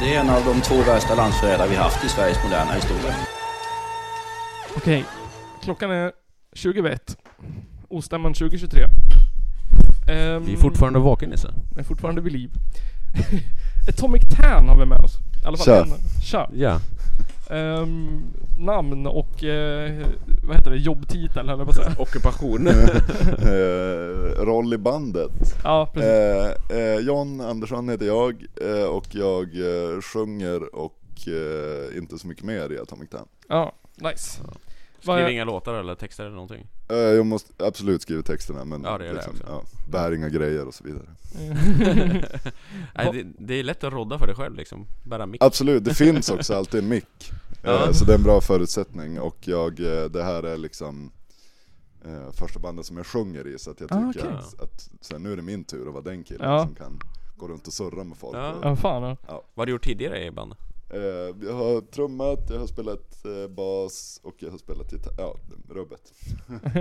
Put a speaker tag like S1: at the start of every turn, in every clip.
S1: Det är en av de två värsta landsförrädare vi haft i Sveriges moderna historia.
S2: Okej. Klockan är 20 över ett. Ostämman 2023. Ehm,
S3: Vi är fortfarande vaken Nisse.
S2: är fortfarande vid liv. Atomic Tan har vi med oss. I alla fall
S4: Tja.
S2: en. Tja.
S3: Ja.
S2: Ehm, namn och eh, vad heter det? Jobbtitel eller vad säger jag?
S3: Ockupation.
S4: eh, roll i bandet.
S2: Ja, precis.
S4: Eh, John Andersson heter jag och jag sjunger och inte så mycket mer i Atomic Tan.
S2: Ja, nice. Vad
S3: Skriv
S2: är-
S3: inga låtar eller texter eller någonting.
S4: Eh, jag måste absolut skriva texterna men
S3: Ja, det gör det också.
S4: ja, bär inga grejer och så vidare.
S3: Nej, det, det är lätt att rodda för dig själv liksom. Bära mick.
S4: Absolut, det finns också alltid en mick.
S3: Ja.
S4: Eh, så det är en bra förutsättning och jag, eh, det här är liksom eh, första bandet som jag sjunger i så att jag
S2: Ah,
S4: tycker
S2: okej.
S4: att, att så här, nu är det min tur att vara den killen
S2: Ja.
S4: som kan gå runt och surra med folk.
S3: Ja.
S4: Och,
S2: Ja, fan ja.
S4: ja.
S3: Vad har du gjort tidigare i band?
S4: Eh, jag har trummat, jag har spelat eh, bas och jag har spelat gitarr, ja, rubbet.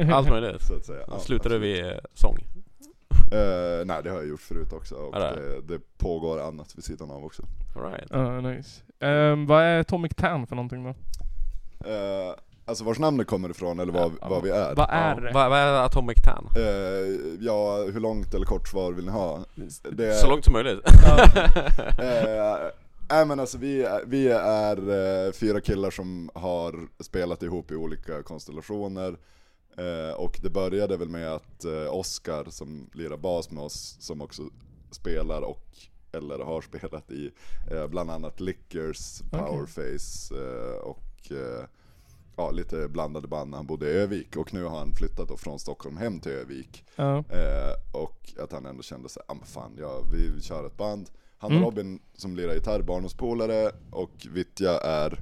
S3: Allt möjligt.
S4: Så att säga. Ja,
S3: Slutar du vid eh, sång?
S4: Eh, nej det har jag gjort förut också och
S3: det
S4: det, det pågår annat vid sidan av också.
S3: Alright.
S2: Ja, nice. Ehm, vad är Atomic Tan för någonting då?
S4: Eh, alltså vars namnet kommer ifrån eller vad, vad vi är.
S2: Vad är det?
S3: Vad vad är Atomic Tan?
S4: Eh, ja, hur långt eller kort svar vill ni ha? Det är,
S3: Så långt som möjligt.
S4: Nej men alltså vi är, vi är eh, fyra killar som har spelat ihop i olika konstellationer eh, Och det började väl med att eh, Oscar som lirar bas med oss, som också spelar och eller har spelat i eh, bland annat Lickers. Powerface eh, och eh, ja, lite blandade band när han bodde i Övik och nu har han flyttat då från Stockholm hem till Övik
S2: Ja.
S4: Eh, och att han ändå kände sig, men fan, ja, vi kör ett band. Han och
S2: Mm.
S4: Robin som lirar gitarr, barndomspolare och Vittja är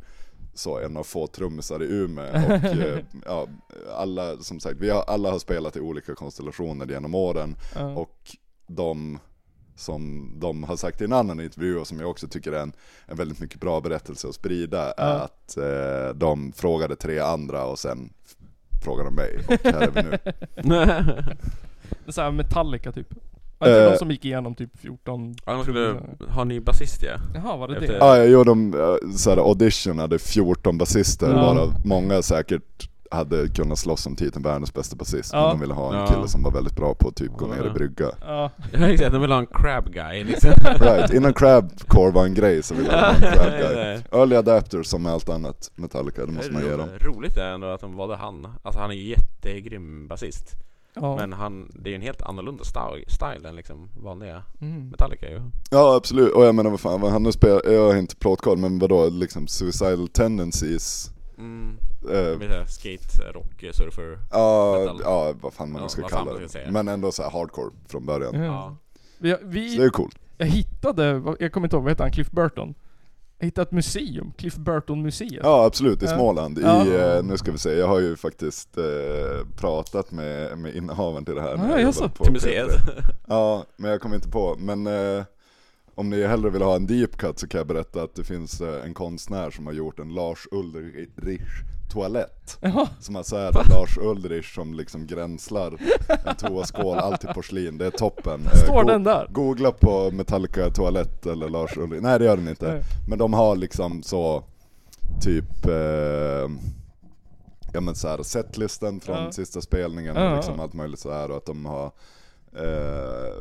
S4: så en av få trummisar i Umeå och eh, ja, alla, som sagt, vi har, alla har spelat i olika konstellationer genom åren
S2: Ja.
S4: och de som de har sagt i en annan intervju och som jag också tycker är en, en väldigt mycket bra berättelse att sprida är att eh, de frågade tre andra och sen frågade de mig och här är vi nu.
S2: Det är såhär Metallica typ. Var det inte
S4: Eh.
S2: de som gick igenom typ 14
S3: Ja, de skulle ha en ny basist ja.
S2: Jaha, var det
S3: Efter-
S2: det?
S4: Ja, jag gjorde de, eh, såhär, audition, hade 14 basister,
S2: Ja.
S4: varav många säkert hade kunnat slåss om titeln världens bästa basist,
S2: Ja.
S4: men de ville ha en
S3: Ja.
S4: kille som var väldigt bra på att typ gå ner
S3: Ja.
S4: i brygga.
S2: Ja.
S3: Ja exakt, de vill ha en crab guy liksom.
S4: Right, innan crabcore var en grej så ville de ha en crab guy. Early adapter som med allt annat Metallica, det måste man ge dem.
S3: Ro- Roligt är ändå att de valde han. Alltså han är ju jättegrym basist.
S2: Ja.
S3: Men han, det är ju en helt annorlunda style, style än liksom vanliga
S2: Mm.
S3: Metallica ju.
S4: Ja absolut, och jag menar vad fan, han har spelat, jag har inte plåtkoll men vadå liksom suicidal tendencies?
S3: Mm. Inte, skate, rock, surfer.
S4: ja,
S3: Metal.
S4: ja, vad fan man
S3: Ja,
S4: nu ska
S3: vad fan
S4: kalla
S3: man
S4: det.
S3: ska.
S4: Men ändå så här hardcore från början.
S2: Ja.
S3: Ja.
S2: Vi,
S4: Så det
S2: vi,
S4: är coolt.
S2: jag hittade, jag kommer inte ihåg, vad heter han? Cliff Burton? Jag hittade ett museum, Cliff Burton museet.
S4: Ja absolut, i. Småland. I,
S2: Ja.
S4: eh, nu ska vi se, jag har ju faktiskt eh, pratat med, med innehavaren till det här.
S2: Ja,
S4: jag jobbade på
S3: Till museet.
S4: P3. Ja, men jag kommer inte på. Men eh, om ni hellre vill ha en deep cut så kan jag berätta att det finns eh, en konstnär som har gjort en Lars Ulrich toalett.
S2: Jaha.
S4: Som har såhär Lars Ulrich som liksom gränslar en toaskål, allt i porslin. Det är toppen. Eh,
S2: Står
S4: go-
S2: den där?
S4: Googla på Metallica toalett eller Lars Ulrich. Nej det gör den inte.
S2: Nej.
S4: Men de har liksom så, typ, eh, ja men såhär setlisten från
S2: Ja.
S4: sista spelningen
S2: Ja,
S4: och
S2: ja.
S4: liksom allt möjligt sådär och att de har eh,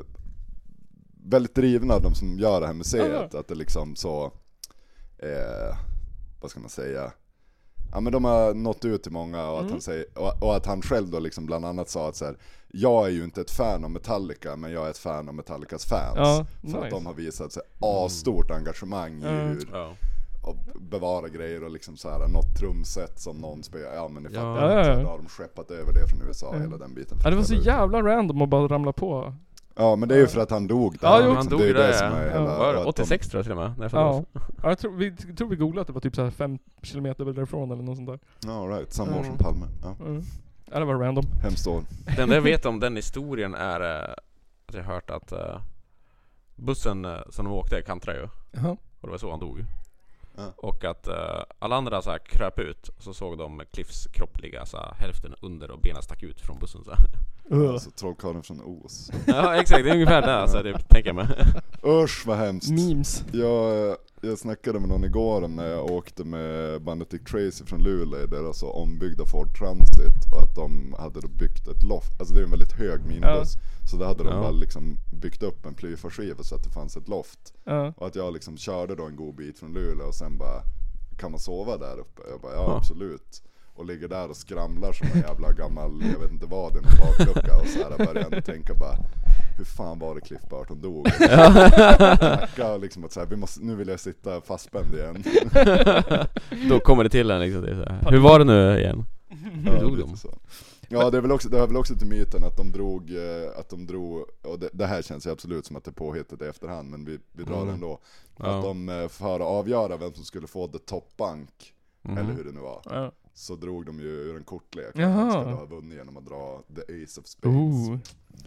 S4: väldigt drivna de som gör det här museet, att det liksom så, eh, vad ska man säga, Ja men de har nått ut till många och att,
S2: Mm.
S4: han, säger, och, och att han själv då liksom bland annat sa att så här, jag är ju inte ett fan av Metallica men jag är ett fan av Metallicas fans.
S2: Ja,
S4: för
S2: nice.
S4: att de har visat sig asstort engagemang i
S2: Mm.
S4: hur
S3: Ja.
S4: och bevara grejer och liksom så här, något trumset som någon spelar, ja men ni fattar,
S2: Ja, ja, ja.
S4: då har de skeppat över det från USA,
S2: Ja.
S4: hela den biten.
S2: Ja, det var så jävla random att bara ramla på.
S4: Ja men det är ju för att han dog där,
S2: Ja, jo.
S3: Han dog
S4: det är
S3: ju
S4: det
S3: där
S4: som är
S3: ja.
S4: hela,
S3: Var det
S4: och att de-
S3: 86 tror jag till och med, när jag
S2: Ja. ja jag tror vi, tror vi googlade att det var typ så här fem kilometer därifrån eller något sånt där.
S4: Ja right, samma år som. Palme. Ja.
S2: Mm. Ja, det var random.
S4: Hemskt år.
S3: Det enda jag vet om den historien är eh, att jag har hört att eh, bussen eh, som de åkte kantrade ju.
S2: Jaha.
S3: Och det var så han dog. Och att eh, alla andra så här kröp ut och så såg de Cliffs kropp ligga så här, hälften under och benen stack ut från bussen så här.
S2: Uh.
S4: Alltså trollkarlen från Oz.
S3: Ja exakt, det är ungefär det alltså, det tänker jag mig.
S4: Usch vad hemskt.
S2: Memes.
S4: Jag, jag snackade med någon igår om när jag åkte med bandet Dick Tracy från Luleå i deras ombyggda Ford Transit och att de hade då byggt ett loft, alltså det är en väldigt hög minibuss. Så där hade de
S3: Ja.
S4: bara liksom byggt upp en plyfaskiva så att det fanns ett loft.
S2: Ja.
S4: Och att jag liksom körde då en god bit från Luleå och sen bara Kan man sova där uppe? Jag bara ja
S3: Ja.
S4: absolut Och ligger där och skramlar som en jävla gammal, jag vet inte vad, i en baklucka och så här börjar jag tänka bara Hur fan var det Cliff Burton dog? Snacka liksom att så här, vi måste, nu vill jag sitta fastspänd igen
S3: Då kommer det till en liksom, det är så här. Hur var det nu igen?
S4: Ja,
S3: dog de?
S4: så. Ja det är väl också, det hör väl också till myten att de drog, eh, att de drog, och det, det här känns ju absolut som att det är påhittat i efterhand men vi, vi drar
S3: Mm.
S4: det ändå.
S3: Ja.
S4: Att de, eh, för att avgöra vem som skulle få the top bank,
S3: Mhm.
S4: eller hur det nu var,
S2: Ja.
S4: Så drog de ju ur en kortlek.
S2: Jaha.
S4: De skulle ha vunnit genom att dra the ace of spades.
S2: Ooh.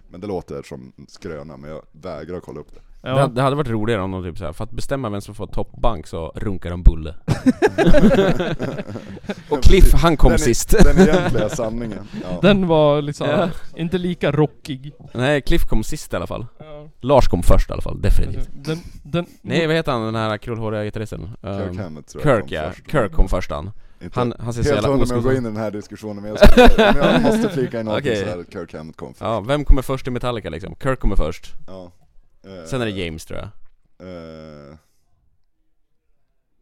S4: Men det låter som skröna, men jag vägrar kolla upp det.
S3: Det,
S2: Ja.
S3: det hade varit roligare om de typ så här, för att bestämma vem som får toppbank så runkar de Bulle Och Cliff, han kom
S4: den,
S3: sist
S4: Den egentliga sanningen. Ja.
S2: Den var liksom
S3: Ja.
S2: inte lika rockig.
S3: Nej, Cliff kom sist i alla fall
S2: Ja.
S3: Lars kom först i alla fall, definitivt
S2: Den, den,
S3: Nej vad heter han den här krullhåriga gitarristen?
S4: Kirk
S3: Um,
S4: Hammett tror jag
S3: Kirk
S4: kom
S3: ja,
S4: först.
S3: Kirk kom först han
S4: Inte
S3: Han, han ser
S4: helt hundra med att gå in i den här diskussionen, men jag, om jag måste flika in något
S3: Okej.
S4: så är det Kirk Hammett kom först.
S3: Ja, vem kommer först i Metallica liksom? Kirk kommer först,
S4: Ja. Eh,
S3: sen är det James tror jag
S4: eh,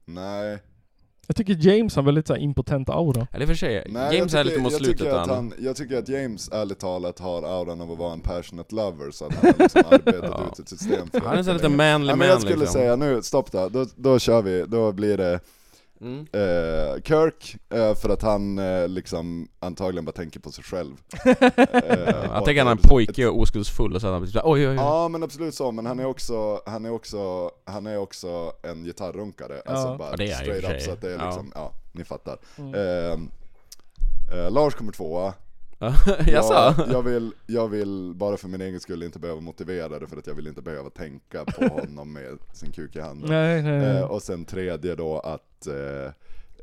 S4: nej.
S2: Jag tycker James har väldigt så här impotent aura.
S3: Eller för sig,
S4: nej
S3: James
S4: jag
S3: är lite mot
S4: jag
S3: slutet
S4: tycker att
S3: han,
S4: han, Jag tycker att James ärligt talat har auran av att vara en passionate lover, så att han har liksom arbetat
S3: Ja.
S4: ut ett system för
S3: Han är så lite manly
S4: Ja, men
S3: man
S4: jag skulle
S3: liksom
S4: säga nu, stopp där, då, då kör vi, då blir det
S3: mm.
S4: eh, Kirk, eh, för att han eh, liksom antagligen bara tänker på sig själv.
S3: Jag tänker han är
S4: att-
S3: en pojke och oskuldsfull och så han typ oj oj oj
S4: Ja men absolut så, men han är också, han är också, han är också en gitarrunkare. Alltså
S2: Ja.
S4: bara
S3: Ja, det är
S4: straight up så att det är
S3: Ja.
S4: liksom, ja, ni fattar.
S2: Mm.
S4: Ehm, eh, Lars kommer tvåa. Jag, jag, vill, jag vill bara för min egen skull inte behöva motivera det för att jag vill inte behöva tänka på honom med sin kuk i handen.
S2: Nej, nej, nej.
S4: Eh, och sen tredje då att, eh,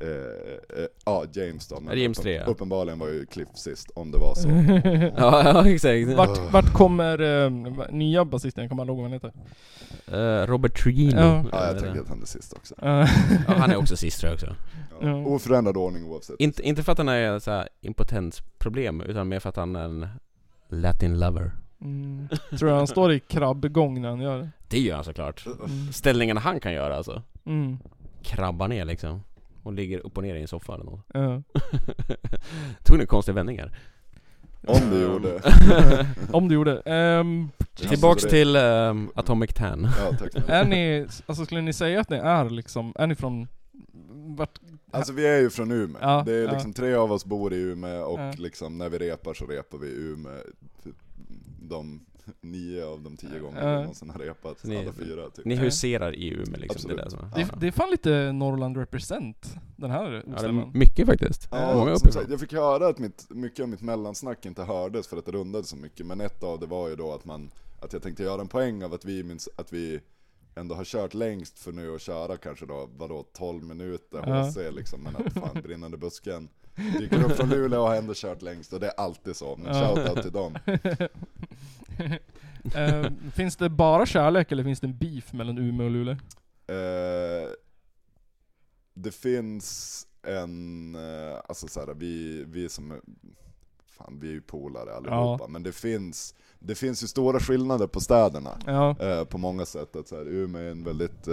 S4: eh, eh, ja James då. men
S3: James
S4: uppen-
S3: tre, ja.
S4: Uppenbarligen var ju Cliff sist, om det var så.
S3: ja, ja exakt
S2: Vart, vart kommer eh, nya basisten? Jag kommer aldrig ihåg vad han heter.
S3: Eh, Robert Trujillo
S2: Ja.
S4: Ja, jag tänker att han är sist också.
S3: Ja, Han är också sist tror jag också
S4: Ja.
S2: Ja.
S4: Oförändrad ordning oavsett.
S3: Inte, inte för att han är så här impotensproblem, utan mer för att han är en latin lover
S2: mm, tror jag han står i krabbgång när han gör det.
S3: Det gör han såklart
S2: Mm.
S3: Ställningarna han kan göra alltså
S2: Mm.
S3: Krabbar ner liksom Och ligger upp och ner i en soffa eller något
S2: Ja.
S3: Tog nu konstiga vändningar
S4: Om du gjorde.
S2: Om du gjorde. Ehm,
S3: Tillbaks till ehm, Atomic Tan
S4: Ja, tack
S2: är ni, alltså skulle ni säga att ni är liksom, är ni från vart?
S4: Alltså vi är ju från Umeå.
S2: Ja,
S4: det är
S2: ja.
S4: liksom tre av oss bor i Umeå och
S2: Ja.
S4: liksom när vi repar så repar vi i Umeå typ de nio av de tio gånger
S2: Ja.
S4: vi någonsin har repat,
S3: Så ni-
S4: alla fyra typ.
S3: Ni huserar i Umeå liksom,
S4: Absolut.
S3: det är det som är.
S2: Det,
S3: Ja.
S2: det är fan lite Norrland represent, den här
S3: Ja,
S2: ostämman.
S3: mycket faktiskt.
S4: Ja,
S2: Ja,
S3: Många
S4: som sagt, jag fick höra att mitt, mycket av mitt mellansnack inte hördes för att det rundade så mycket, men ett av det var ju då att man, att jag tänkte göra en poäng av att vi minns, att vi ändå har kört längst för nu att köra kanske då, vadå 12 minuter
S2: Ja.
S4: HC liksom, men att fan brinnande busken dyker upp från Luleå och har ändå kört längst och det är alltid så, men
S2: Ja.
S4: shoutout till dem.
S2: Eh, finns det bara kärlek eller finns det en beef mellan Umeå och Luleå?
S4: Eh, det finns en, eh, alltså såhär, vi, vi som, fan vi är ju polare allihopa, men det finns, det finns ju stora skillnader på städerna.
S2: Ja.
S4: På många sätt. Att så här, Umeå är en väldigt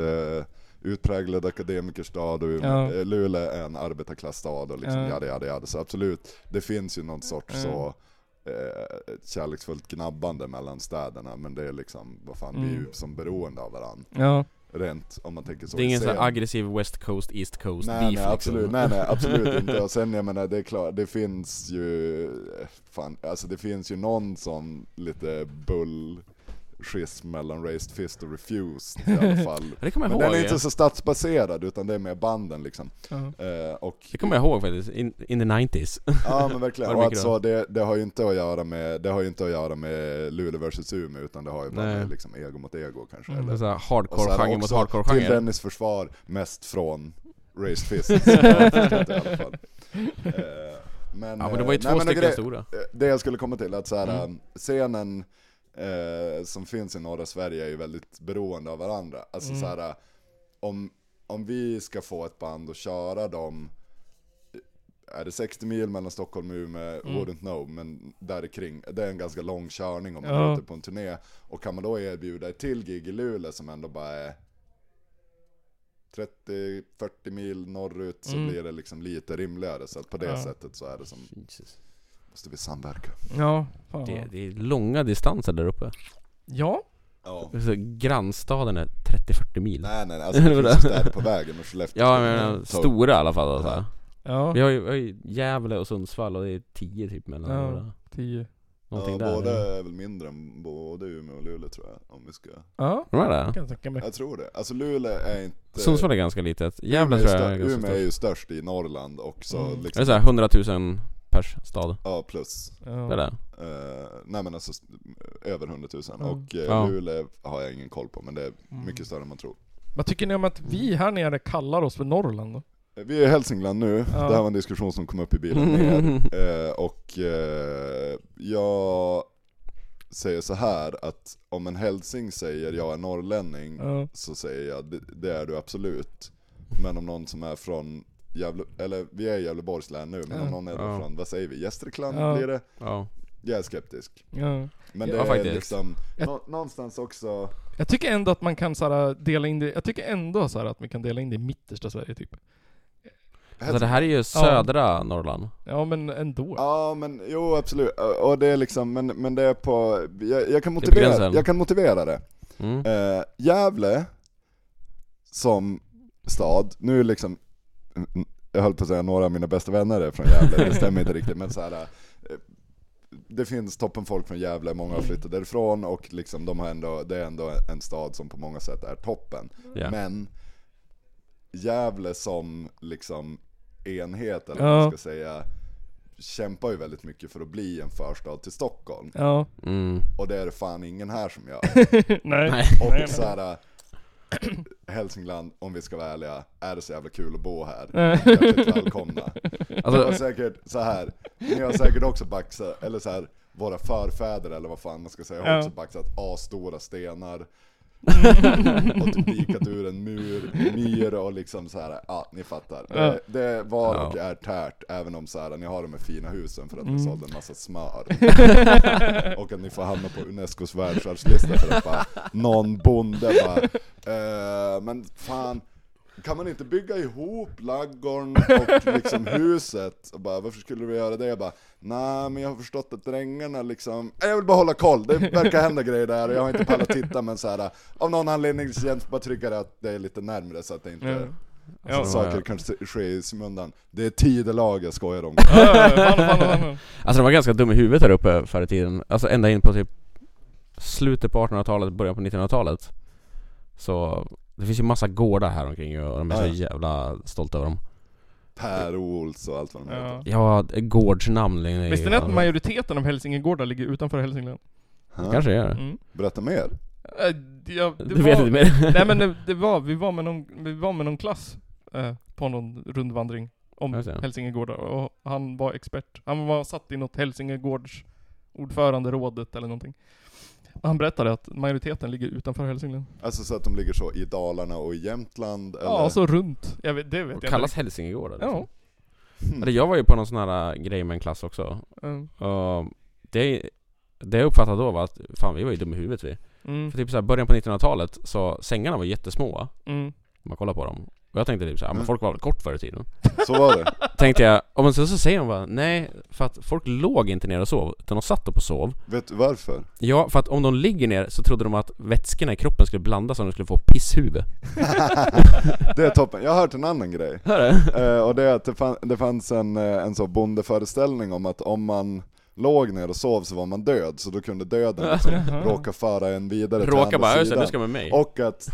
S4: utpräglad akademikerstad och Umeå,
S2: Ja.
S4: Luleå är en arbetarklassstad och liksom
S2: Ja.
S4: jada jada jada. Så absolut, det finns ju någon sorts
S2: Ja.
S4: så eh, ett kärleksfullt gnabbande mellan städerna men det är liksom, vad fan, vi är ju
S2: Mm.
S4: som beroende av varandra.
S2: Ja.
S4: Rent om man tänker så.
S3: Det är ingen sån här aggressiv West Coast, East Coast
S4: Nej,
S3: beef
S4: nej, absolut,
S3: liksom.
S4: nej, nej absolut inte. Och sen jag menar, det är klart, det finns ju, eh, fan, alltså det finns ju någon sån lite bull schism mellan Raised Fist och Refused i alla fall.
S3: Det kommer jag
S4: Men
S3: ihåg.
S4: den är
S3: ja.
S4: inte så stadsbaserad utan det är mer banden liksom. Eh, och,
S3: Det kommer jag ihåg faktiskt, in, in the 90s.
S4: Ja men verkligen,
S3: det
S4: och alltså, det, det har ju inte att göra med, det har ju inte att göra med Luleå vs Umeå utan det har ju bara
S3: Nej.
S4: med liksom ego mot ego kanske.
S2: Mm.
S4: Eller,
S3: Så hardcore-genre mot
S4: också Till
S3: hardcore-genre.
S4: Dennis försvar, mest från Raised Fist. det. Eh, men,
S3: Ja men det var ju
S4: eh,
S3: två
S4: nej,
S3: stycken
S4: grej-
S3: stora.
S4: Det jag skulle komma till, att så här,
S3: Mm.
S4: scenen eh, som finns i norra Sverige är ju väldigt beroende av varandra. Alltså
S2: Mm.
S4: så här, om, om vi ska få ett band att köra dem är det 60 mil mellan Stockholm och Umeå?
S2: Mm.
S4: Wouldn't know, men där kring. Det är en ganska lång körning om man
S2: Ja.
S4: är ute på en turné. Och kan man då erbjuda ett till gig i Luleå som ändå bara är 30-40 mil norrut så
S2: Mm.
S4: blir det liksom lite rimligare. Så att på det
S2: Ja.
S4: sättet så är det som,
S3: Jesus.
S4: Måste vi samverka.
S2: Ja, fan.
S3: Det, det är långa distanser där uppe.
S2: Ja,
S4: Ja.
S3: Så grannstaden är 30-40 mil.
S4: Nej nej, nej, alltså det finns ju städer på vägen och Skellefteå
S3: Ja men
S4: ta-
S3: stora i alla fall alltså.
S4: Ja.
S2: ja,
S3: Vi har ju, vi har ju Gävle och Sundsvall och det är 10 typ mellan
S2: Ja.
S3: våra.
S2: tio.
S3: Någonting
S4: ja,
S3: där.
S4: båda är väl mindre än både Umeå och Luleå tror jag, om vi ska
S2: Ja,
S3: De är det?
S2: kan jag tänka mig.
S4: Jag tror det. Alltså Luleå är inte...
S3: Sundsvall är ganska litet. Gävle
S4: Umeå är
S3: tror jag är
S4: stör-
S3: ganska
S4: Umeå är
S3: stort.
S4: ju störst i Norrland och så
S2: Mm.
S3: Är det
S4: liksom...
S3: såhär 100 000 pers stad?
S4: Ja, plus.
S2: Ja.
S3: Det är det?
S4: Eh, nej men alltså över 100 000.
S2: Mm.
S4: Och eh,
S3: Ja.
S4: Luleå har jag ingen koll på, men det är
S2: Mm.
S4: mycket större än man tror.
S2: Vad tycker ni om att vi här nere kallar oss för Norrland då?
S4: Eh, Vi är i Hälsingland nu,
S2: Ja.
S4: det här var en diskussion som kom upp i bilen ner. Eh, och eh, jag säger så här att om en hälsing säger jag är norrlänning
S2: Ja.
S4: så säger jag det, det är du absolut. Men om någon som är från Gävle, eller vi är i Gävleborgs län nu, men
S2: Ja.
S4: om någon är
S3: Ja.
S4: från, vad säger vi, Gästrikland
S2: Ja.
S4: blir det?
S3: Ja.
S4: Jag är skeptisk.
S2: Ja.
S4: Men
S3: Ja,
S4: det är
S3: faktiskt.
S4: liksom,
S2: Jag-
S4: nå, någonstans också,
S2: Jag tycker ändå att man kan såhär, dela in det, jag tycker ändå så här att vi kan dela in det i mittersta Sverige typ.
S3: Alltså det här är ju södra Norrland.
S2: Ja men ändå.
S4: Ja men jo absolut, och det är liksom, men, men det är på, jag, jag, kan,
S3: på
S4: motivera,
S3: gränsen.
S4: jag kan motivera det.
S3: Mm.
S4: Eh, Gävle som stad, nu liksom, jag höll på att säga några av mina bästa vänner är från Gävle, det stämmer inte riktigt men så här. eh, Det finns toppenfolk från Gävle, många har flyttat därifrån och liksom de har ändå, det är ändå en stad som på många sätt är toppen.
S3: Ja.
S4: Men Gävle som liksom enhet eller vad man ska säga kämpar ju väldigt mycket för att bli en förstad till Stockholm.
S2: Ja.
S3: Mm.
S4: Och det är det fan ingen här som gör.
S2: nej.
S3: Nej.
S4: Och
S2: nej,
S4: så här, Hälsingland, om vi ska vara ärliga, är det så jävla kul att bo här? Hjärtligt välkomna.
S3: Alltså,
S4: säkert så här. ni har säkert också baxat, eller så här, våra förfäder eller vad fan man ska säga, har
S2: Ja.
S4: också baxat asstora stenar. och typ dikat ur en mur, myr och liksom så här, ja ni fattar.
S2: Ja.
S4: Det, det var och
S3: Ja.
S4: är tärt, även om så här, ni har de här fina husen för att
S2: Mm.
S4: ni sålde en massa smör. och att ni får hamna på Unescos världsarvslista för att bara, någon bonde bara, eh, men fan, kan man inte bygga ihop laggorn och liksom huset? Och bara, varför skulle du göra det? Jag bara, nej men jag har förstått att drängarna liksom, jag vill bara hålla koll, det verkar hända grejer där och jag har inte pallat titta men så här, av någon anledning så känns det bara tryggare att det är lite närmre så att det inte
S2: Ja.
S4: Alltså,
S2: Ja.
S4: saker
S3: ja.
S4: kan ske i skymundan. Det är tidelag jag skojar om.
S3: Alltså de var ganska dumma i huvudet här uppe förr i tiden. Alltså ända in på typ slutet på 1800-talet, början på 1900-talet. Så det finns ju massa gårdar här omkring och de är så
S4: Ja, ja.
S3: jävla stolta över dem.
S4: Per Ols och allt vad de
S2: Ja.
S4: heter.
S3: Ja, gårdsnamn. det är-
S2: Visste ni att majoriteten av Hälsingegårdar ligger utanför Hälsingland?
S4: Ha?
S3: Kanske är det.
S2: Mm.
S4: Berätta mer.
S2: Äh, ja, det
S3: Du
S2: var,
S3: vet inte mer?
S2: Nej men det, det var, vi var med någon, vi var med någon klass eh, på någon rundvandring om. Hälsingegårdar och han var expert. Han var satt i något Hälsingegårds ordföranderådet eller någonting. Han berättade att majoriteten ligger utanför Hälsingland.
S4: Alltså så att de ligger så i Dalarna och i Jämtland eller?
S2: Ja, så runt. Jag vet, det vet
S3: Och
S2: jag
S3: kallas. Hälsingegårdar
S2: Ja.
S4: Hmm.
S3: Eller jag var ju på någon sån här äh, grej med en klass också.
S2: Ja.
S3: Och det, det jag uppfattade då var att, fan vi var ju dumma i huvudet vi.
S2: Mm.
S3: För typ så här, början på 1900-talet så sängarna var jättesmå.
S2: Mm.
S3: Om man kollar på dem. Och jag tänkte typ såhär, men
S4: Mm.
S3: folk var väl kort förr i tiden.
S4: Så var det.
S3: Tänkte jag, och men så, så säger de bara, nej för att folk låg inte ner och sov, utan de satt upp och sov.
S4: Vet du varför?
S3: Ja, för att om de ligger ner så trodde de att vätskorna i kroppen skulle blandas om de skulle få pisshuvud.
S4: Det är toppen. Jag har hört en annan grej.
S3: Hör du?
S4: Eh, och det är att det, fann, det fanns en, eh, en så bondeföreställning om att om man låg ner och sov så var man död, så då kunde döden liksom råka föra en vidare till
S3: Råkar
S4: andra
S3: bara, det,
S4: sidan.
S3: ska med mig.
S4: Och att,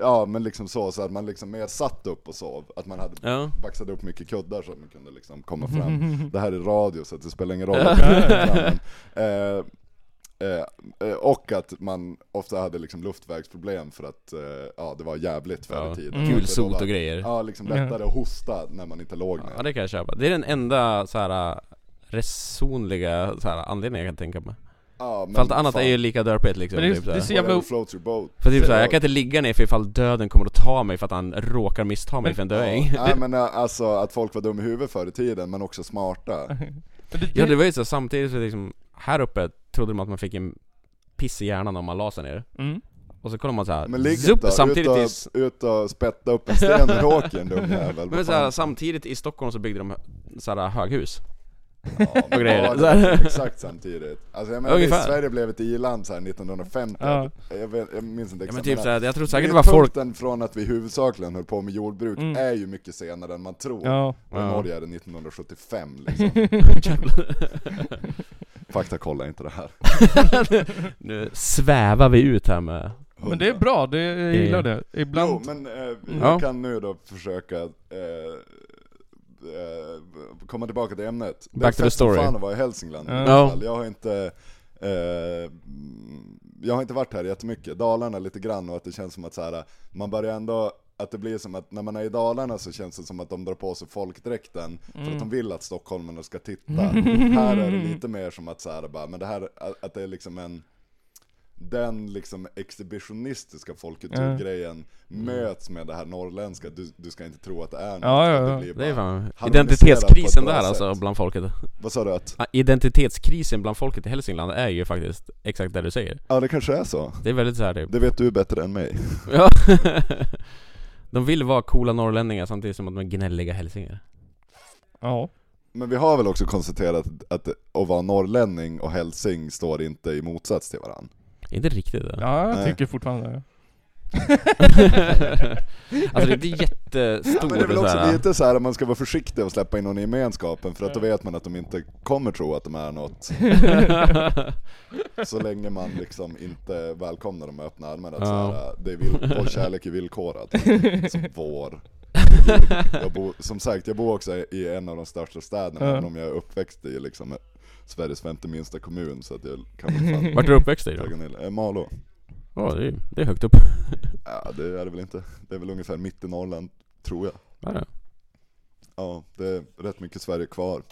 S4: ja men liksom så, så att man liksom mer satt upp och sov. Att man hade
S3: Ja.
S4: baxade upp mycket kuddar så att man kunde liksom komma fram. Det här är radio så det spelar ingen roll att fram. Men, eh, eh, eh, och att man ofta hade liksom luftvägsproblem för att eh, ja, det var jävligt förr i
S3: Ja.
S4: tiden.
S2: Mm.
S3: Gulsot och grejer.
S4: Ja, liksom lättare att hosta när man inte låg ner.
S3: Ja det kan jag köpa. Det är den enda så här resonliga så här, anledningen jag kan tänka mig.
S4: Men
S3: För allt annat
S4: fan.
S3: är ju lika dörpigt liksom.
S2: Men det
S3: typ,
S2: det är
S3: såhär.
S2: så jävla-.
S3: För typ såhär,
S4: Ja.
S3: jag kan inte ligga ner för ifall döden kommer att ta mig för att han råkar missta mig
S2: Men-
S3: för en döing.
S4: Ja, nej men äh, alltså att folk var dumma i huvudet förr i tiden, men också smarta.
S3: Ja det var ju så samtidigt så liksom, här uppe trodde de att man fick en piss i hjärnan om man la sig ner.
S2: mm.
S3: Och så kollar man såhär,
S4: Men
S3: zup,
S4: inte,
S3: samtidigt
S4: ut, och, ut och spätta upp en sten i råken dum jävel.
S3: men såhär, samtidigt i Stockholm så byggde de såhär höghus.
S4: Ja, men
S3: grejer.
S4: ja, det är exakt samtidigt. Alltså jag menar
S3: Ungefär.
S4: Sverige blev ett i-land så här 1950,
S2: Ja.
S4: jag, vet, jag minns inte
S3: Ja men
S4: exakt.
S3: typ såhär, jag tror säkert det var folk
S4: från att vi huvudsakligen höll på med jordbruk
S2: Mm.
S4: är ju mycket senare än man tror.
S2: Ja.
S4: Och i
S3: Ja.
S4: Norge är det 1975 liksom. Fakta kollar inte det här.
S3: Nu svävar vi ut här med
S2: Men det är bra, det, jag gillar det. Ibland...
S4: Jo, men eh,
S3: Ja.
S4: jag kan nu då försöka eh, eh, komma tillbaka till ämnet.
S3: Back to
S4: det är
S3: the
S4: fett som
S3: story.
S4: fan att vara i Hälsingland alla fall. Jag har inte eh, jag har inte varit här jättemycket, Dalarna lite grann och att det känns som att så här, man börjar ändå att det blir som att när man är i Dalarna så känns det som att de drar på sig folkdräkten för
S2: Mm.
S4: att de vill att stockholmarna ska titta. här är det lite mer som att så här, bara, men det här, att det är liksom en den liksom exhibitionistiska folkkulturgrejen möts med det här norrländska, du, du ska inte tro att det är något.
S2: Ja, ja,
S4: att
S2: ja.
S4: blir
S3: Det är
S4: bara
S3: fan identitetskrisen där alltså bland folket
S4: Vad sa du att?
S3: Identitetskrisen bland folket i Hälsingland är ju faktiskt exakt det du säger
S4: Ja det kanske är så.
S3: Det är väldigt såhär typ
S4: Det vet du bättre än mig.
S3: Ja De vill vara coola norrlänningar samtidigt som att de är gnälliga hälsingar
S2: Ja.
S4: Men vi har väl också konstaterat att att vara norrlänning och hälsing står inte i motsats till varandra.
S3: Inte riktigt det
S2: Ja, jag
S4: Nej.
S2: tycker fortfarande det.
S3: Alltså det är inte jättestor
S4: Men det är väl också
S3: såhär-
S4: lite så här att man ska vara försiktig och släppa in någon i gemenskapen för att då vet man att de inte kommer tro att de är något Så länge man liksom inte välkomnar dem med öppna armar att
S3: Ja.
S4: så här, det är vill, vår kärlek är villkorad Som vår jag bor, Som sagt, jag bor också i en av de största städerna
S2: Ja.
S4: även om jag är uppväxt i liksom Sveriges femte minsta kommun så att jag kan fan
S3: Vart är du uppväxt i då?
S4: ner eh, Malå.
S3: Ja det, är, det är högt upp.
S4: Ja det är det väl inte, det är väl ungefär mitt i Norrland, tror jag.
S3: Ja, ja.
S4: Ja, det är rätt mycket Sverige kvar.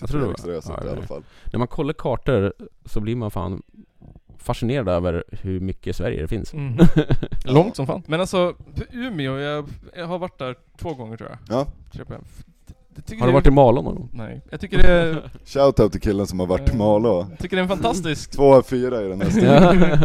S3: Jag tror det var-
S4: Treriksröset
S3: ja,
S4: i alla fall.
S3: När man kollar kartor så blir man fan fascinerad över hur mycket Sverige det finns.
S2: Mm. Långt som fan. Men alltså, Umeå, jag, jag har varit där två gånger tror jag.
S4: Ja,
S2: tycker
S3: Har du
S2: det-
S3: varit i Malå någon gång?
S2: Nej. Jag tycker det är,
S4: shoutout till killen som har varit i Malå
S2: jag tycker det är en fantastisk,
S4: Två av fyra i den här studien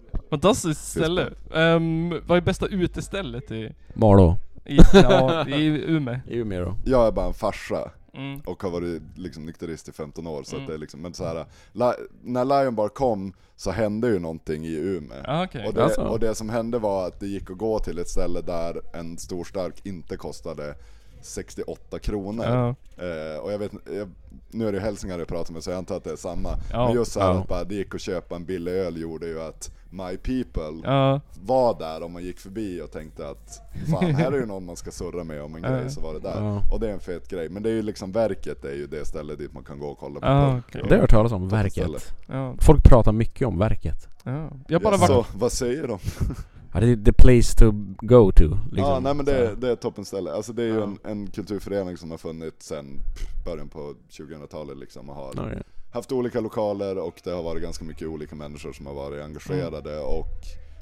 S2: fantastiskt ställe. Um, vad är bästa utestället i,
S3: Malå
S2: i, ja, i Umeå?
S3: I Umeå då
S4: Jag är bara en farsa
S2: Mm.
S4: och har varit liksom nykterist i 15 år så
S2: Mm.
S4: att det är liksom, men så här, li- när Lion Bar kom så hände ju någonting i Umeå
S2: Ja, okej.
S4: och, det,
S3: Alltså.
S4: och det som hände var att det gick att gå till ett ställe där en stor stark inte kostade 68 kronor
S2: Ja.
S4: Eh, och jag vet jag, nu är det Hälsingland jag pratar med så jag antar att det är samma.
S2: Ja.
S4: Men just så här
S3: Ja.
S4: att bara det gick att köpa en billig öl gjorde ju att My People
S2: Ja.
S4: var där om man gick förbi och tänkte att fan här är ju någon man ska surra med om en grej så var det där.
S3: Ja.
S4: Och det är en fet grej. Men det är ju liksom verket är ju det stället dit man kan gå och kolla på.
S2: Ja, okej.
S3: Det har jag hört talas om, verket
S2: Ja.
S3: Folk pratar mycket om verket
S2: Ja. Jag bara
S4: Ja,
S2: varit...
S4: så, vad säger de?
S3: Ja, det är the place to go to liksom.
S4: ja nej men det, är- det är ett toppenställe. Alltså det är ju
S3: Ja.
S4: en, en kulturförening som har funnits sedan början på 2000-talet liksom och har
S3: Ja, ja.
S4: haft olika lokaler och det har varit ganska mycket olika människor som har varit engagerade och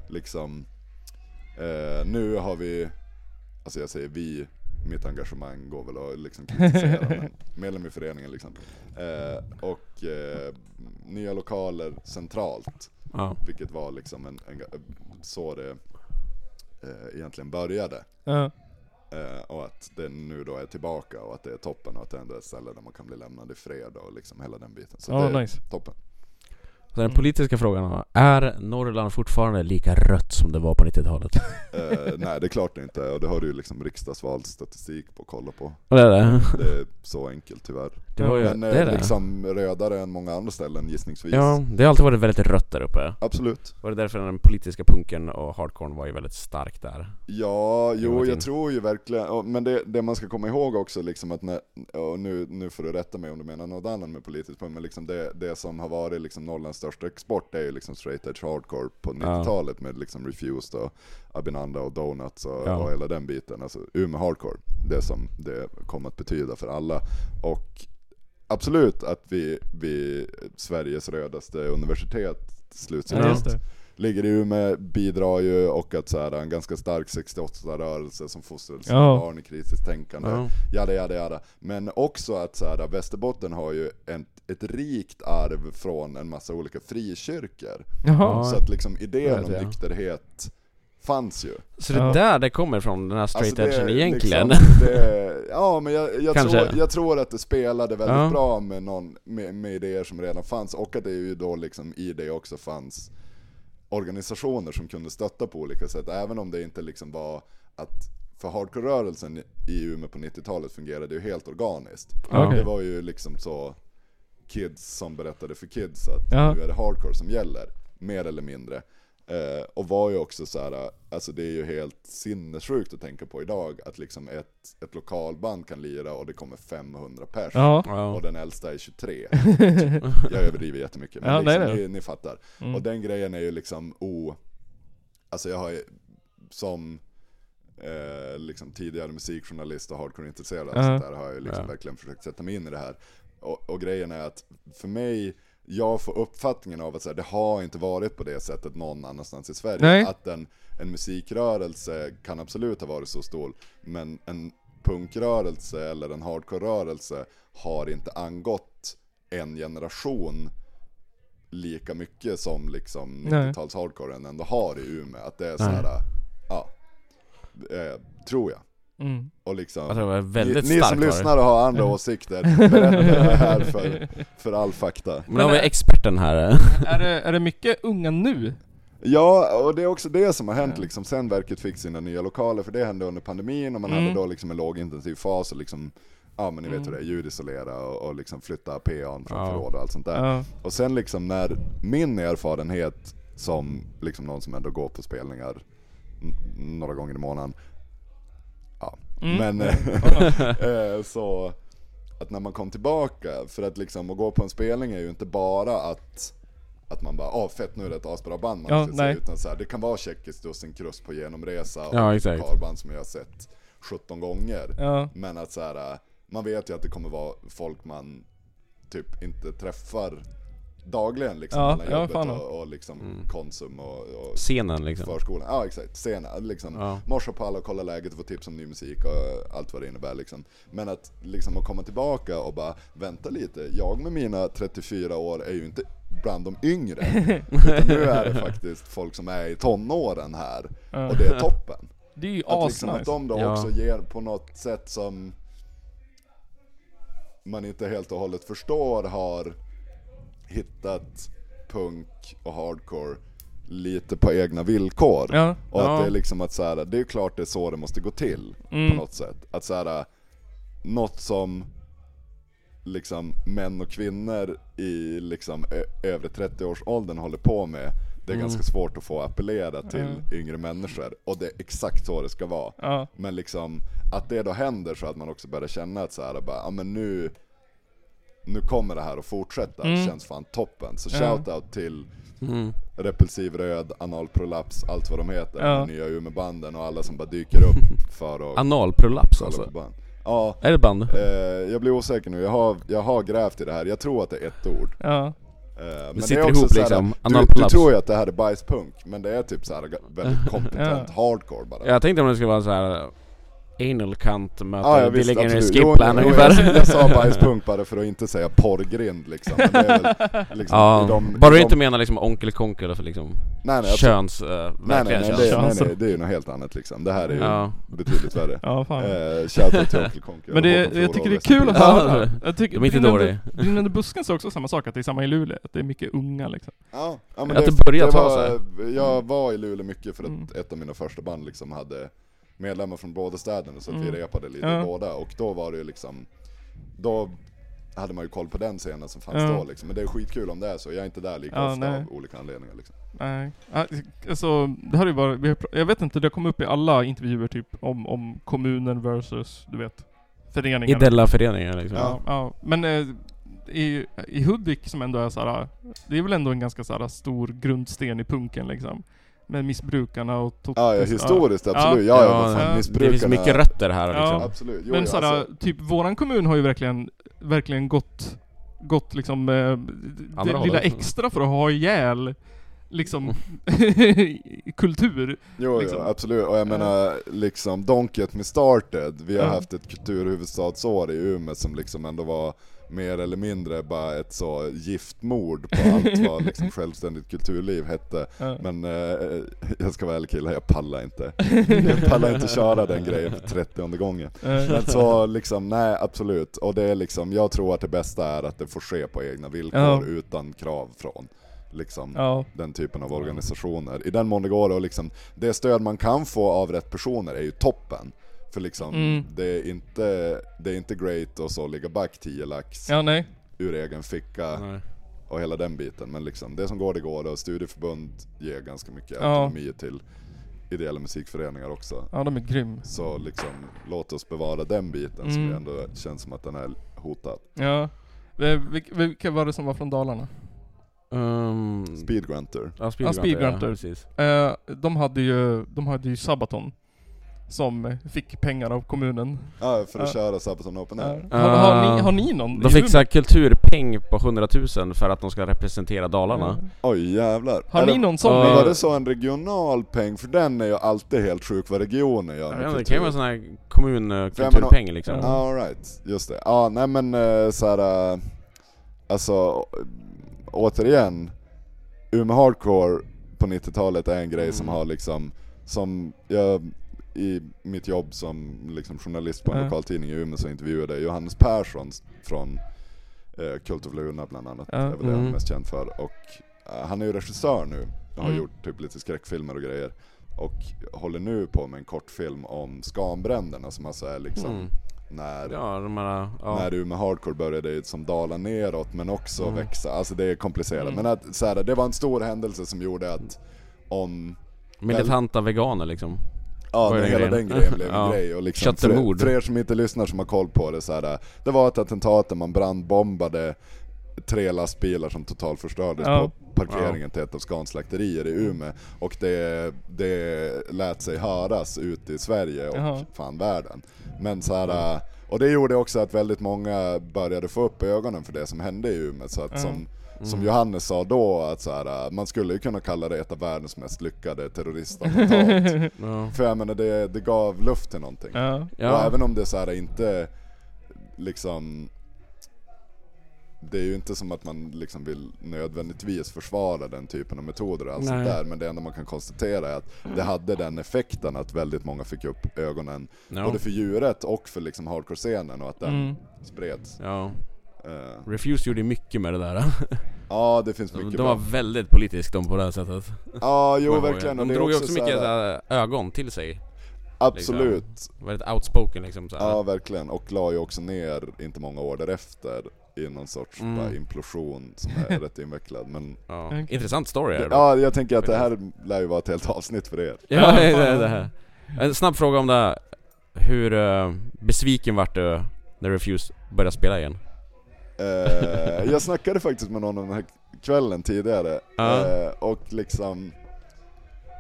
S4: liksom eh, nu har vi, alltså jag säger vi, mitt engagemang går väl att liksom kritisera men medlem i föreningen liksom. Eh, och eh, nya lokaler centralt,
S3: Ja.
S4: vilket var liksom en, en, så det eh, egentligen började.
S2: Ja.
S4: Eh, och att det nu då är tillbaka och att det är toppen och att det ändå är ett ställe där man kan bli lämnad i fred och liksom hela den biten. Så
S2: Ja,
S4: det är
S2: nice.
S4: toppen.
S3: Så den politiska frågan då, är Norrland fortfarande lika rött som det var på 90-talet?
S4: Eh, nej det är klart det inte och det har du ju liksom riksdagsvalsstatistik på att kolla på.
S3: Det är det?
S4: Det är så enkelt tyvärr.
S3: Det var ju,
S4: Men eh,
S3: det är det.
S4: liksom rödare än många andra ställen gissningsvis.
S3: Ja, det har alltid varit väldigt rött där uppe.
S4: Absolut.
S3: Var det därför den politiska punken och hardcore var ju väldigt stark där?
S4: Ja, jo jag tror ju verkligen, men det, det man ska komma ihåg också liksom att när, och nu, nu får du rätta mig om du menar något annat med politiskt punkt, men liksom det, det som har varit liksom Norrlands största export är ju liksom straight edge hardcore på 90-talet med liksom Refused och Abinanda och Donuts och,
S3: Ja.
S4: och hela den biten. Alltså Umeå hardcore, det som det kom att betyda för alla. Och absolut att vi, vi Sveriges rödaste universitet, slutcitat,
S2: Ja,
S4: ligger i Umeå, bidrar ju och att så här, en ganska stark 68-rörelse som fostrar sina
S2: Ja.
S4: barn i kritiskt tänkande.
S3: Ja.
S4: Jada, jada, jada. Men också att så här, Västerbotten har ju ett, ett rikt arv från en massa olika frikyrkor.
S2: Jaha.
S3: Ja.
S4: Så att liksom idén om nykterhet fanns ju.
S3: Så det
S2: Ja.
S3: är där det kommer ifrån, den här straight
S4: Alltså,
S3: edgen egentligen?
S4: Liksom, det, ja men jag, jag, tror, jag tror att det spelade väldigt
S3: Ja.
S4: bra med, någon, med, med idéer som redan fanns, och att det ju då liksom i det också fanns organisationer som kunde stötta på olika sätt, även om det inte liksom var att för hardcore-rörelsen i Umeå på 90-talet fungerade ju helt organiskt.
S3: Ja.
S4: Det var ju liksom så kids som berättade för kids att
S2: Ja.
S4: nu är det hardcore som gäller, mer eller mindre. Eh, och var ju också så här, alltså det är ju helt sinnessjukt att tänka på idag, att liksom ett, ett lokalband kan lira och det kommer 500 pers.
S2: Ja.
S4: Och den äldsta är 23. Jag överdriver jättemycket, men
S2: Ja,
S4: liksom,
S2: nej, nej.
S4: Ni, ni fattar.
S2: Mm.
S4: Och den grejen är ju liksom o... Alltså jag har ju som eh, liksom tidigare musikjournalist och hardcore-intresserad och
S2: Ja.
S4: sånt där har jag ju liksom
S3: Ja.
S4: verkligen försökt sätta mig in i det här. Och, och grejen är att för mig, jag får uppfattningen av att så här, det har inte varit på det sättet någon annanstans i Sverige.
S2: Nej.
S4: Att en, en musikrörelse kan absolut ha varit så stor, men en punkrörelse eller en hardcore-rörelse har inte angått en generation lika mycket som liksom
S2: Nej.
S4: 90-tals hardcoren ändå har i Umeå. Att det är så här, ja, eh, tror jag.
S2: Mm.
S4: Och liksom,
S3: Alltså
S4: ni, ni som lyssnar och har andra åsikter, berätta det här för, för all fakta.
S3: Men har vi
S2: eh,
S3: experten här.
S2: Är, det, är det mycket unga nu?
S4: Ja, och det är också det som har hänt liksom sen verket fick sina nya lokaler, för det hände under pandemin och man
S2: Mm.
S4: hade då liksom en lågintensiv fas och liksom Ja men ni vet
S2: Mm.
S4: hur det är, ljudisolera och, och liksom flytta PA'n från
S3: Ja.
S4: förråd och allt sånt där.
S2: Ja.
S4: Och sen liksom när min erfarenhet som liksom någon som ändå går på spelningar n- några gånger i månaden.
S2: Mm.
S4: men eh, så att när man kom tillbaka, för att liksom att gå på en spelning är ju inte bara att att man bara, ah fett nu är det ett asbra band man
S2: Ja,
S4: ska
S2: nej.
S4: se, utan så här, det kan vara Tjeckiskt dussinkrust på genomresa och
S3: Ja,
S4: ett
S3: exakt.
S4: lokalband som jag har sett 17 gånger.
S2: Ja.
S4: Men att så här, man vet ju att det kommer vara folk man typ inte träffar dagligen liksom
S2: Ja,
S4: mellan
S2: ja,
S4: jobbet och, och liksom
S3: Mm.
S4: Konsum och, och
S3: Scenen liksom.
S4: förskolan. Ja exakt, scenen. Liksom,
S3: Ja.
S4: morsa på alla och kolla läget och få tips om ny musik och allt vad det innebär liksom. Men att liksom att komma tillbaka och bara vänta lite, jag med mina 34 år är ju inte bland de yngre. Utan nu är det faktiskt folk som är i tonåren här.
S2: Ja.
S4: Och det är toppen.
S2: Det är ju
S4: Att, liksom, att de då
S3: Ja.
S4: också ger på något sätt som man inte helt och hållet förstår har hittat punk och hardcore lite på egna villkor.
S2: Ja.
S4: Och
S3: Ja.
S4: att det är liksom att så här, det är klart det är så det måste gå till
S2: Mm.
S4: på något sätt. Att så här, något som liksom män och kvinnor i liksom övre 30-årsåldern håller på med, det är
S3: Mm.
S4: ganska svårt att få appellera till yngre människor. Och det är exakt så det ska vara.
S2: Ja.
S4: Men liksom, att det då händer så att man också börjar känna att så här, bara, ja men nu nu kommer det här att fortsätta,
S2: Mm.
S4: känns fan toppen. Så shoutout till
S3: Mm.
S4: Repulsiv Röd, Analprolaps, allt vad de heter,
S2: Ja.
S4: de nya Umeåbanden och alla som bara dyker upp för att
S3: Analprolaps alltså.
S4: på band. Ja,
S3: Är det band?
S4: eh, jag blir osäker nu, jag har, jag har grävt i det här, jag tror att det är ett ord.
S2: Ja.
S4: Eh,
S3: Det sitter
S4: är också
S3: ihop
S4: så här,
S3: liksom,
S4: du, du tror ju att det här är bajspunk, men det är typ så här väldigt kompetent hardcore bara.
S3: Jag tänkte om det skulle vara så här Anal cunt möter
S4: Ja, ja, visst,
S3: Gunner
S4: absolut.
S3: Skip
S4: Jo,
S3: Plan
S4: jo,
S3: ungefär.
S4: jag, jag sa bajspunk bara för att inte säga porrgrind liksom. Men det är väl, liksom
S3: Ja,
S4: i de,
S3: bara
S4: i
S3: du inte menar liksom onkel konkel och liksom
S4: nej, nej,
S3: köns, uh,
S4: nej, nej, nej,
S3: köns.
S4: det, nej,
S2: Köns.
S4: nej, det är ju något helt annat liksom. Det här är ju
S3: Ja.
S4: betydligt värre.
S2: Ja, fan.
S4: Eh, Shoutout till Onkel.
S2: Men det,
S4: Håkan
S2: jag tycker det är kul att
S3: Ja,
S2: höra.
S3: det-
S2: Jag tycker
S3: de är inte dåliga.
S2: Brinnande busken sa också samma sak, att det är samma i Luleå. Att det är mycket unga liksom.
S4: Ja, ja men
S3: Att
S4: det,
S3: det börjar ta
S4: var, Jag var i Luleå mycket för att
S2: Mm.
S4: ett av mina första band liksom hade medlemmar från båda städerna så att vi
S2: Mm.
S4: repade lite
S2: Ja.
S4: i båda och då var det ju liksom Då hade man ju koll på den scenen som fanns
S2: Ja.
S4: då liksom. Men det är skitkul om det är så, jag är inte där lika
S2: Ja,
S4: ofta
S2: nej.
S4: av olika anledningar liksom.
S2: Nej. Alltså, det här är ju bara, vi jag vet inte, det har kommit upp i alla intervjuer typ om, om kommunen versus, du vet, föreningar.
S3: Ideella föreningar liksom.
S2: Ja, ja. Men eh, i, i Hudik som ändå är såhär, det är väl ändå en ganska såhär stor grundsten i punken liksom. Med missbrukarna och
S4: Ja, ja historiskt absolut, ja, ja,
S3: Ja,
S2: ja.
S3: det
S4: missbrukarna
S3: finns mycket rötter här
S2: Ja.
S3: liksom.
S4: Absolut, jo,
S2: Men
S4: jo,
S2: såhär,
S4: alltså,
S2: typ våran kommun har ju verkligen, verkligen gått, gått liksom, eh, det lilla extra för att ha ihjäl liksom kultur.
S4: Jo,
S2: liksom.
S4: jo, absolut. Och jag
S2: Ja.
S4: menar, liksom, Don't Get Me Started. Vi har
S2: Ja.
S4: haft ett kulturhuvudstadsår i Umeå som liksom ändå var mer eller mindre bara ett så giftmord på allt vad liksom självständigt kulturliv hette.
S2: Ja.
S4: Men eh, jag ska vara ärlig killar, jag pallar inte. Jag pallar inte köra den grejen för 30 gången. Men så liksom, nej absolut. Och det är liksom, jag tror att det bästa är att det får ske på egna villkor
S2: Ja.
S4: utan krav från liksom
S2: ja.
S4: den typen av organisationer. I den mån det går och liksom, det stöd man kan få av rätt personer är ju toppen. För liksom,
S2: Mm.
S4: det, är inte, det är inte great att så ligga back 10 lax
S2: ja, nej.
S4: ur egen ficka
S3: Nej.
S4: och hela den biten. Men liksom, det som går det går och studieförbund ger ganska mycket
S2: Ja.
S4: autonomi till ideella musikföreningar också.
S2: Ja, de är grym.
S4: Så liksom, låt oss bevara den biten som
S2: Mm.
S4: ändå känns som att den är hotad.
S2: Ja. Eh, vilka, var det som var från Dalarna?
S3: Um,
S4: Speedgrunter.
S3: ja,
S2: Ja, Speedgrunter.
S3: Ja, precis.
S2: Eh, de hade ju, de hade ju Sabaton. Som eh, fick pengar av kommunen.
S4: Ja, för att
S2: Ja.
S4: köra Sabaton Open
S2: Ja.
S4: Air.
S2: Har, har,
S3: Ah.
S2: ni, har ni någon?
S3: De fick såhär kulturpeng på 100 000 för att de ska representera Dalarna.
S2: Ja.
S4: Oj jävlar.
S2: Har
S4: Eller-
S2: ni någon sån?
S3: Ja.
S4: Men
S2: i-
S4: var det så en regional peng? För den är ju alltid helt sjuk vad regionen gör
S3: inte, det kan ju vara sån här kommun
S4: För jag
S3: kulturpeng liksom.
S2: Ja.
S4: Ja, all right. just det. Ja, nej men uh, såhär, uh, alltså återigen, Umeå Hardcore på 90-talet är en grej som
S3: Mm.
S4: har liksom, som jag i mitt jobb som liksom journalist på en
S2: Ja.
S4: lokaltidning i Umeå så intervjuade jag Johannes Persson från uh, Kult of Luna bland annat,
S2: Ja.
S4: det är väl det han är
S3: Mm.
S4: mest känd för. Och uh, han är ju regissör nu, och har
S2: Mm.
S4: gjort typ lite skräckfilmer och grejer. Och håller nu på med en kortfilm om Skanbränderna som alltså är liksom
S3: Mm.
S4: när,
S3: Ja, här, ja.
S4: när Umeå Hardcore började som dala neråt men också
S3: Mm.
S4: växa. Alltså det är komplicerat.
S2: Mm.
S4: Men att, så här, det var en stor händelse som gjorde att om
S3: Militanta veganer liksom.
S4: Ja,
S3: den
S4: hela den grejen blev en
S3: Ja.
S4: grej och liksom för, för er som inte lyssnar som har koll på det så här, Det var ett attentat där man brandbombade tre lastbilar som totalförstördes
S2: Ja.
S4: på parkeringen till ett av Scans slakterier i Umeå Och det, det lät sig höras ut i Sverige och
S2: Jaha.
S4: fan världen Men så här, och det gjorde också att väldigt många började få upp ögonen för det som hände i Umeå så att som
S3: Mm.
S4: som Johannes sa då, att så här, man skulle ju kunna kalla det ett av världens mest lyckade terroristattentat.
S3: Ja.
S4: För jag menar det, det gav luft till någonting.
S2: Ja.
S4: Och även om det så här inte liksom det är ju inte som att man liksom vill nödvändigtvis försvara den typen av metoder och allt sånt där Men det enda man kan konstatera är att det hade den effekten att väldigt många fick upp ögonen
S3: Ja.
S4: Både för djuret och för liksom hardcore-scenen och att den
S2: Mm.
S4: spreds
S3: ja.
S4: Eh,
S3: Refuse gjorde mycket med det där.
S4: Ja det finns
S3: De,
S4: mycket
S3: de
S4: bra
S3: var väldigt politiskt de på det här sättet.
S4: Ja jo verkligen
S3: De drog ju
S4: också
S3: också
S4: så
S3: mycket
S4: här-
S3: så här ögon till sig.
S4: Absolut
S3: Väldigt outspoken liksom så här.
S4: Ja verkligen, och la ju också ner inte många år därefter i någon sorts
S3: Mm.
S4: bara implosion som är rätt invecklad men
S3: Ja. Intressant story är det.
S4: Ja jag tänker att det här lär ju vara ett helt avsnitt för er
S3: Ja, det, är det här. En snabb fråga om det här. Hur eh, besviken vart du när Refuse började spela igen?
S4: Eh, Jag snackade faktiskt med någon om den här kvällen tidigare
S3: Ja.
S4: eh, och liksom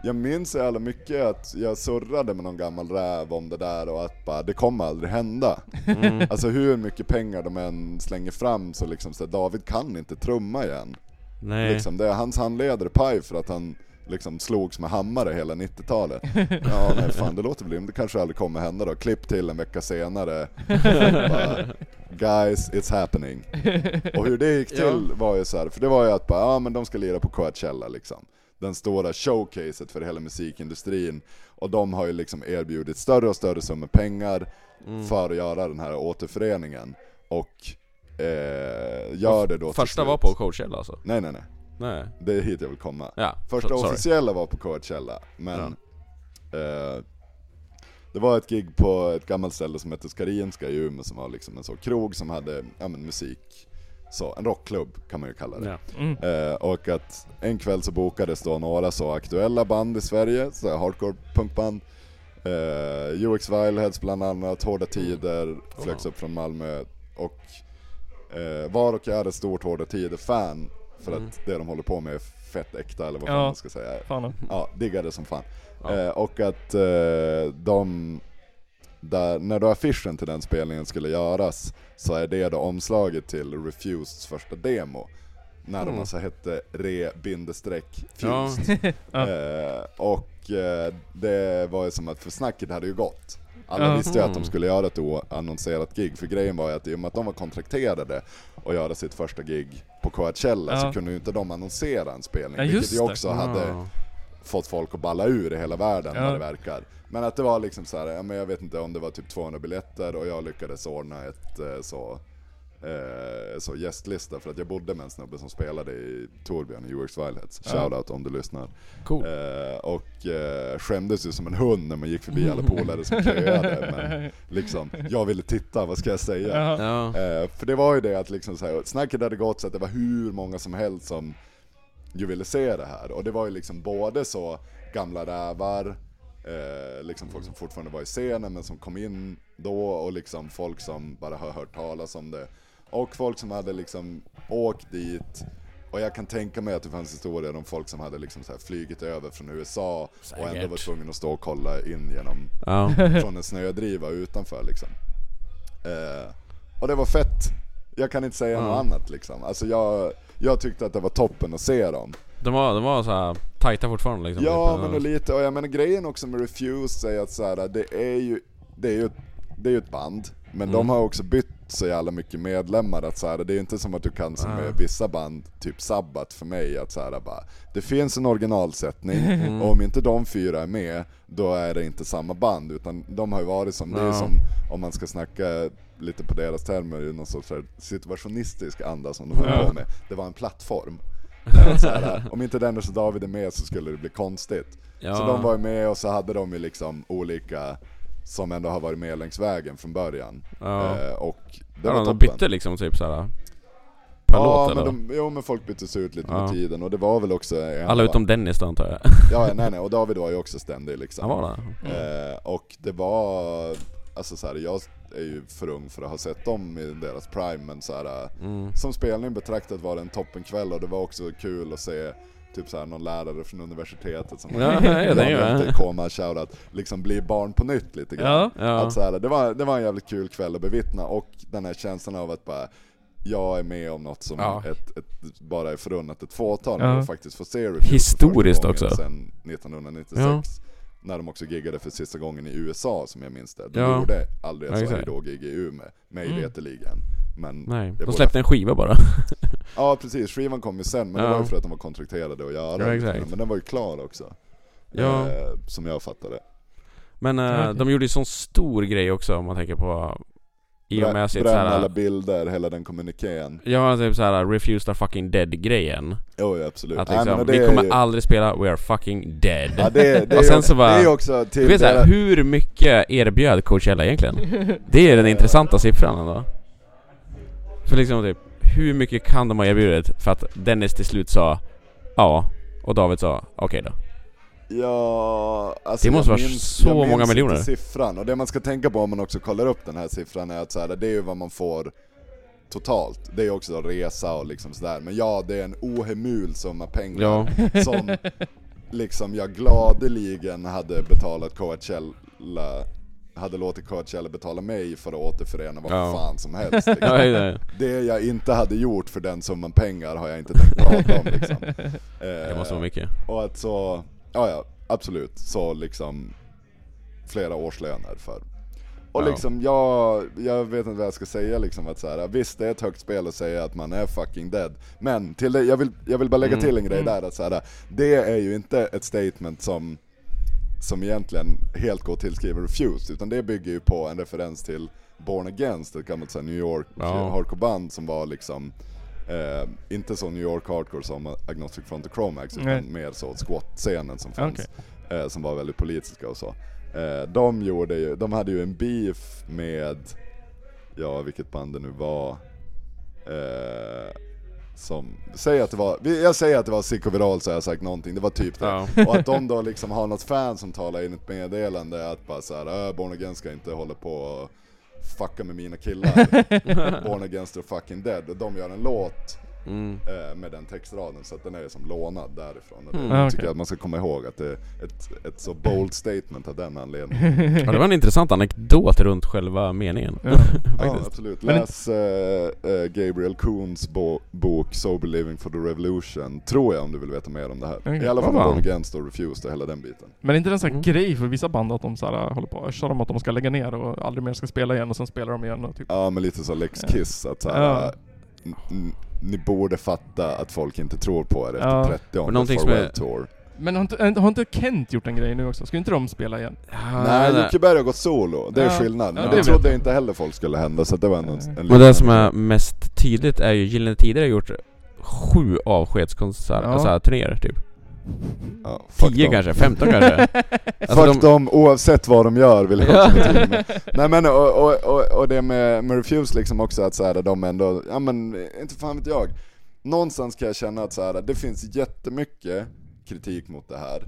S4: jag minns så jävla mycket att jag surrade med någon gammal räv om det där och att bara, det kommer aldrig hända.
S3: Mm.
S4: Alltså hur mycket pengar de än slänger fram så liksom så här, David kan inte trumma igen.
S3: Nej.
S4: Liksom, det är hans handleder paj för att han liksom slogs med hammare hela 90-talet. Ja nej fan det låter väl, det kanske aldrig kommer hända då. Klipp till en vecka senare. bara, Guys, it's happening. Och hur det gick till var ju så här, för det var ju att bara, ja men de ska lira på Coachella liksom. Den stora showcaset för hela musikindustrin. Och de har ju liksom erbjudit större och större summor pengar
S3: Mm.
S4: för att göra den här återföreningen. Och eh, gör det då
S3: Första var på Coachella alltså?
S4: Nej nej nej,
S3: Nej.
S4: det är hit jag vill komma.
S3: Ja,
S4: Första
S3: sorry.
S4: officiella var på Coachella, men eh, det var ett gig på ett gammalt ställe som hette Skarinska i Umeå som var liksom en så krog som hade, ja men musik, så, en rockklubb kan man ju kalla det.
S3: Ja.
S2: Mm.
S4: Eh, och att en kväll så bokades då några så aktuella band i Sverige, så hardcore punkband. Eh, UX Vileheads bland annat, Hårda Tider, flögs upp från Malmö. Och eh, var och är ett stort Hårda Tider-fan. För
S3: Mm.
S4: att det de håller på med är fett äkta eller vad
S2: Ja.
S4: fan man ska säga.
S2: Fan.
S4: Ja, diggade som fan.
S3: Ja.
S4: Eh, och att eh, de, där, när då affischen till den spelningen skulle göras, så är det då omslaget till Refuseds första demo. När de
S3: Mm.
S4: alltså hette re-fused.
S3: Ja.
S2: Ja.
S4: Eh, och eh, det var ju som att, för snacket hade ju gått. Alla visste ju att de
S3: Mm.
S4: skulle göra ett oannonserat gig, för grejen var ju att i och med att de var kontrakterade att göra sitt första gig på Coachella
S2: Ja.
S4: så kunde ju inte de annonsera en spelning,
S2: Ja,
S4: vilket ju
S2: det.
S4: också hade
S3: Ja.
S4: fått folk att balla ur i hela världen
S2: Ja.
S4: vad det verkar. Men att det var liksom så här, ja, men jag vet inte om det var typ 200 biljetter och jag lyckades ordna ett eh, så, eh, så gästlista för att jag bodde med en snubbe som spelade i Torbjörn i UX.
S2: Ja.
S4: Shoutout om du lyssnar.
S3: Cool.
S4: Eh, och eh, skämdes ju som en hund när man gick förbi alla polare som köade. Men liksom, jag ville titta, vad ska jag säga?
S2: Ja.
S4: Eh, för det var ju det att liksom så här, snacket hade gått så att det var hur många som helst som ju ville se det här. Och det var ju liksom både så gamla rävar, eh, liksom folk som fortfarande var i scenen men som kom in då och liksom folk som bara har hört talas om det. Och folk som hade liksom åkt dit och jag kan tänka mig att det fanns historier om folk som hade liksom så här flygit över från USA och ändå
S3: Säkert.
S4: var tvungna att stå och kolla in genom
S3: Ja.
S4: från en snödriva utanför liksom. Eh, och det var fett. Jag kan inte säga
S3: Ja.
S4: något annat liksom. Alltså jag, jag tyckte att det var toppen att se dem.
S3: De var, de var så här tajta fortfarande liksom.
S4: Ja
S3: typ.
S4: men och lite, och jag menar grejen också med Refused är att så här, det är ju, det är ju, det är ju ett band. Men de
S3: Mm.
S4: har också bytt så jävla mycket medlemmar att så här, det är inte som att du kan som
S3: Ja.
S4: med vissa band, typ Sabbat för mig, att så här, bara, det finns en originalsättning
S3: Mm.
S4: och om inte de fyra är med, då är det inte samma band utan de har ju varit som, det är
S3: Ja.
S4: som om man ska snacka lite på deras termer, i någon sorts situationistisk anda som de höll
S2: Ja.
S4: på med. Det var en plattform. Här, om inte Dennis och David är med så skulle det bli konstigt.
S3: Ja.
S4: Så de var ju med och så hade de ju liksom olika som ändå har varit med längs vägen från början.
S3: Ja.
S4: Eh, och det
S3: ja,
S4: var
S3: de
S4: toppen.
S3: bytte liksom typ såhär Per
S4: ja,
S3: låt
S4: men
S3: eller?
S4: de, jo men folk byttes ut lite
S3: Ja.
S4: med tiden och det var väl också
S3: Alla utom Dennis då antar jag?
S4: Ja, nej nej, och David var ju också ständig liksom.
S3: Han var det?
S4: Eh, och det var, alltså så här, jag är ju för ung för att ha sett dem i deras prime men så här,
S3: Mm.
S4: som spelning betraktat var det en toppenkväll och det var också kul att se typ så här, någon lärare från universitetet som
S3: Ja, ja, det är det.
S4: koma shoutout, liksom bli barn på nytt lite grann.
S2: Ja.
S3: Ja.
S4: Att så här, det, var, det var en jävligt kul kväll att bevittna och den här känslan av att bara jag är med om något som
S3: Ja.
S4: ett, ett, bara är förunnat ett fåtal
S2: Ja.
S4: vi faktiskt får se Refused
S3: Historiskt också.
S4: Sen 1996
S3: Ja.
S4: När de också giggade för sista gången i USA som jag minns det. De
S3: Ja.
S4: gjorde aldrig
S3: Ja,
S4: ett så
S3: exakt.
S4: hejdå-gig i Umeå, mig
S2: Mm.
S4: veterligen. Men
S3: Nej, de släppte en skiva bara
S4: Ja precis, skivan kom ju sen men det
S3: Ja.
S4: var ju för att de var kontrakterade att göra
S3: Ja, exakt.
S4: Men den var ju klar också.
S3: Ja.
S4: Eh, som jag fattade.
S3: Men eh,
S2: okej.
S3: de gjorde ju sån stor grej också om man tänker på I och med sitt
S4: Bränna alla
S3: såhär
S4: bilder, hela den kommunikén.
S3: Ja typ såhär 'Refused are fucking dead' grejen
S4: Jo ja, absolut.
S3: Att
S4: Nej,
S3: liksom,
S4: det
S3: vi kommer
S4: ju-
S3: aldrig spela 'We are fucking dead'
S4: Ja det, det,
S3: Och sen så bara-
S4: det är ju också till
S3: Du vet såhär, hur mycket erbjöd Coachella egentligen? Det är den intressanta siffran ändå För liksom typ, hur mycket kan de ha erbjudit för att Dennis till slut sa ja och David sa okej då
S4: Ja, alltså
S3: Det måste vara
S4: minns,
S3: så
S4: minns
S3: många miljoner.
S4: Inte siffran, och det man ska tänka på om man också kollar upp den här siffran är att så här, det är ju vad man får totalt. Det är också resa och liksom sådär. Men ja, det är en ohemul summa pengar
S3: Ja,
S4: som liksom jag gladeligen hade betalat Coachella hade låtit Coachella betala mig för att återförena vad
S3: Ja.
S4: fan som helst. Liksom.
S3: det
S4: jag inte hade gjort för den summan pengar har jag inte tänkt prata om liksom.
S3: det måste vara mycket
S4: Och att så, ja ja, absolut, så liksom flera årslöner för. Och liksom jag, jag vet inte vad jag ska säga liksom att så här, visst det är ett högt spel att säga att man är fucking dead. Men till det, jag vill, jag vill bara lägga
S3: Mm.
S4: till en grej
S2: Mm.
S4: där att så här, det är ju inte ett statement som som egentligen helt går att tillskriva Refused, utan det bygger ju på en referens till Born Against, ett gammalt så New York
S3: Ja.
S4: hardcore-band som var liksom eh, inte så New York hardcore som Agnostic Front och Chromax, utan
S2: Nej.
S4: mer så squat-scenen som fanns,
S2: Okej.
S4: eh, som var väldigt politiska och så. Eh, de gjorde ju, de hade ju en beef med, ja vilket band det nu var, eh, som, säg att det var, jag säger att det var Psykoviral så har jag sagt någonting, det var typ det.
S3: Ja,
S4: Och att de då liksom har något fan som talar in ett meddelande att bara såhär, äh, Born Against ska inte hålla på och fucka med mina killar. Born Against are fucking dead. Och de gör en låt
S3: Mm.
S4: eh, med den textraden så att den är som lånad därifrån. Och det
S3: Mm.
S2: Ah,
S4: tycker
S2: okej.
S4: jag att man ska komma ihåg att det är ett, ett så bold statement av den anledningen.
S3: Ja, det var en intressant anekdot runt själva meningen.
S2: Ja.
S4: Ja absolut. Läs eh, eh, Gabriel Kuhns bo- bok Sober Living for the Revolution, tror jag om du vill veta mer om det här.
S2: Okej.
S4: I alla fall om. Born Against och Refused och hela den biten.
S2: Men är inte det en sån här
S3: Mm.
S2: grej för vissa band att de så här, håller på och örsar om att de ska lägga ner och aldrig mer ska spela igen och sen spelar de igen och typ
S4: Ja men lite så Lex. Kiss, att så här,
S2: Ja.
S4: Ni borde fatta att folk inte tror på er efter
S2: Ja.
S4: 30
S3: Men någonting
S4: år
S3: som är-
S4: Farewell Tour.
S2: Men har inte, har inte Kent gjort en grej nu också? Ska inte de spela igen?
S3: Ja,
S4: Nej,
S3: nej.
S4: Jocke Berg har gått solo, det är
S2: Ja.
S4: skillnad. Men
S2: Ja,
S4: det,
S2: det
S4: trodde jag inte heller folk skulle hända, så det var en, en
S3: Men det som är mest tydligt är ju Gyllene Tider har gjort sju avskedskonserter,
S2: Ja.
S3: alltså turnéer typ.
S4: Ja, fuck
S3: Tio
S4: dem.
S3: kanske, femton kanske. Alltså
S4: Fuck
S3: de-
S4: dem oavsett vad de gör vill jag
S3: Ja.
S4: också betyda med. Nej men och, och, och, och det med, med Refuse liksom också att så här, de ändå, ja men inte fan vet jag. Någonstans kan jag känna att så här, det finns jättemycket kritik mot det här.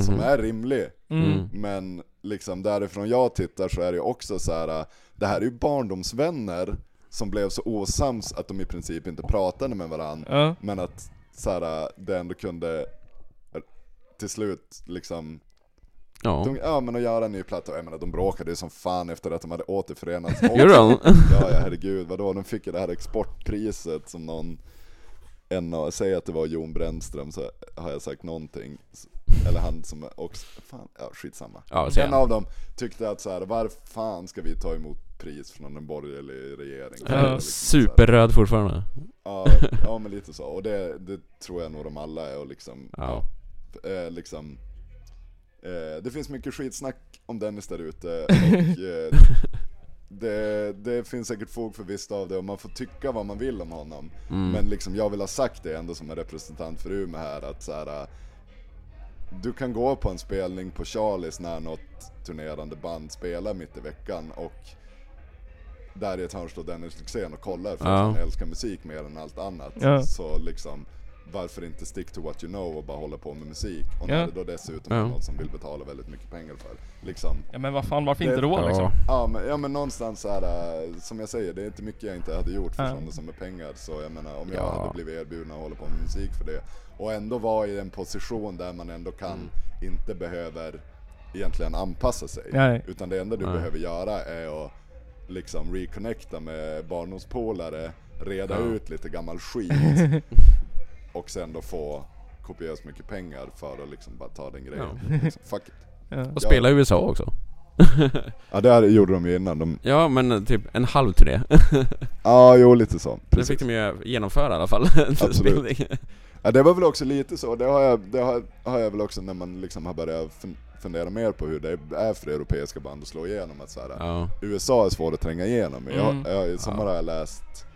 S4: Som
S3: Mhm.
S4: är rimlig.
S2: Mm.
S3: Mm.
S4: Men liksom därifrån jag tittar så är det också så här. det här är ju barndomsvänner som blev så osams att de i princip inte pratade med varandra.
S2: Ja.
S4: Men att så här, det ändå kunde till slut liksom
S3: Ja.
S4: de, ja men att göra en ny platta, jag menar de bråkade ju som fan efter att de hade återförenats.
S3: Gjorde de?
S4: Ja, ja herregud, vadå? De fick ju det här exportpriset som någon, en av, säg att det var Jon Brännström så har jag sagt någonting. Eller han som också, fan, ja skitsamma.
S3: Ja,
S4: En
S3: ja.
S4: av dem tyckte att så här, var fan ska vi ta emot pris från en borgerlig regering?
S2: Ja.
S4: Liksom.
S3: Superröd fortfarande.
S4: Ja, ja men lite så, och det, det tror jag nog de alla är och liksom,
S3: Ja.
S4: Eh, liksom eh, Det finns mycket skitsnack om Dennis där ute och eh, det, det finns säkert fog för visst av det och man får tycka vad man vill om honom
S3: Mm.
S4: Men liksom jag vill ha sagt det ändå som en representant för Umeå här att så här, eh, Du kan gå på en spelning på Charlies när något turnerande band spelar mitt i veckan och där i ett hörn står Dennis Lyxzén och kollar för
S3: Ja.
S4: att han älskar musik mer än allt annat.
S2: Ja.
S4: Så liksom, varför inte stick to what you know och bara hålla på med musik? Och när
S2: Ja.
S4: det då dessutom är
S3: Ja.
S4: någon som vill betala väldigt mycket pengar för. Liksom,
S2: ja men vad fan, varför
S4: Det-
S2: inte då
S3: Ja.
S2: liksom?
S4: ja, men, ja men någonstans så här, äh, som jag säger, det är inte mycket jag inte hade gjort för
S2: Ja.
S4: sådana som är pengar. Så jag menar, om jag
S3: Ja.
S4: hade blivit erbjuden att hålla på med musik för det och ändå vara i en position där man ändå kan,
S3: Mm.
S4: inte behöver egentligen anpassa sig.
S2: Nej.
S4: Utan det enda du
S3: Nej.
S4: behöver göra är att liksom reconnecta med barndomspolare, reda
S3: Ja.
S4: ut lite gammal skit och sen då få kopiöst mycket pengar för att liksom bara ta den grejen. Liksom, fuck it.
S2: Ja.
S3: Och spela i USA också.
S4: Ja det här gjorde de ju innan. De,
S3: Ja men typ en halv turné.
S4: ja jo lite så.
S3: Det
S4: Precis.
S3: fick de ju genomföra i alla fall.
S4: Absolut. Ja det var väl också lite så, det har jag, det har, har jag väl också när man liksom har börjat fun- fundera mer på hur det är för europeiska band att slå igenom. Att så här,
S3: Ja.
S4: USA är svårt att tränga igenom. Jag,
S2: Mm.
S4: jag, I sommar
S3: Ja.
S4: har jag läst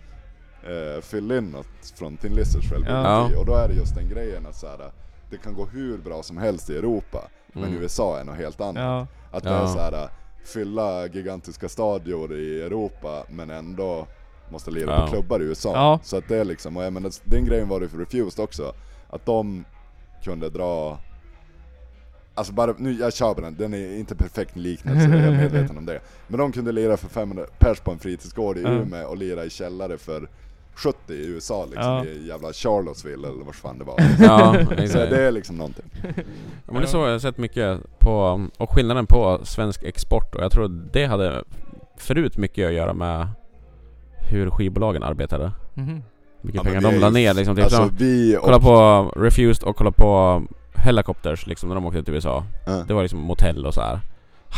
S4: eh, Phil Lynott från Thin Lizards själv
S3: Ja.
S4: och då är det just den grejen att så här, det kan gå hur bra som helst i Europa, men
S3: Mm.
S4: USA är något helt annat.
S2: Ja.
S4: Att det är så här, fylla gigantiska stadior i Europa men ändå måste lira
S3: Ja.
S4: på klubbar i USA.
S2: Ja.
S4: Så att det är liksom, och jag menar, den grejen var det för Refused också. Att de kunde dra Alltså bara, nu, jag köper den, den är inte perfekt liknelse, jag är medveten om det. Men de kunde lira för 500 pers på en fritidsgård i
S2: Ja.
S4: Umeå och lira i källare för 70 i USA liksom,
S2: Ja.
S4: i jävla Charlottesville eller vart fan det var.
S3: Ja,
S4: Så det är liksom någonting.
S3: Ja, men det är så jag har sett mycket på, och skillnaden på svensk export och jag tror det hade förut mycket att göra med hur skivbolagen arbetade.
S2: Mhm.
S3: Mycket
S4: Ja, men
S3: pengar de la ner liksom. Typ
S4: Alltså vi och...
S3: kolla på Refused och kolla på Helicopters liksom när de åkte till USA.
S4: Ja.
S3: Det var liksom motell och så här.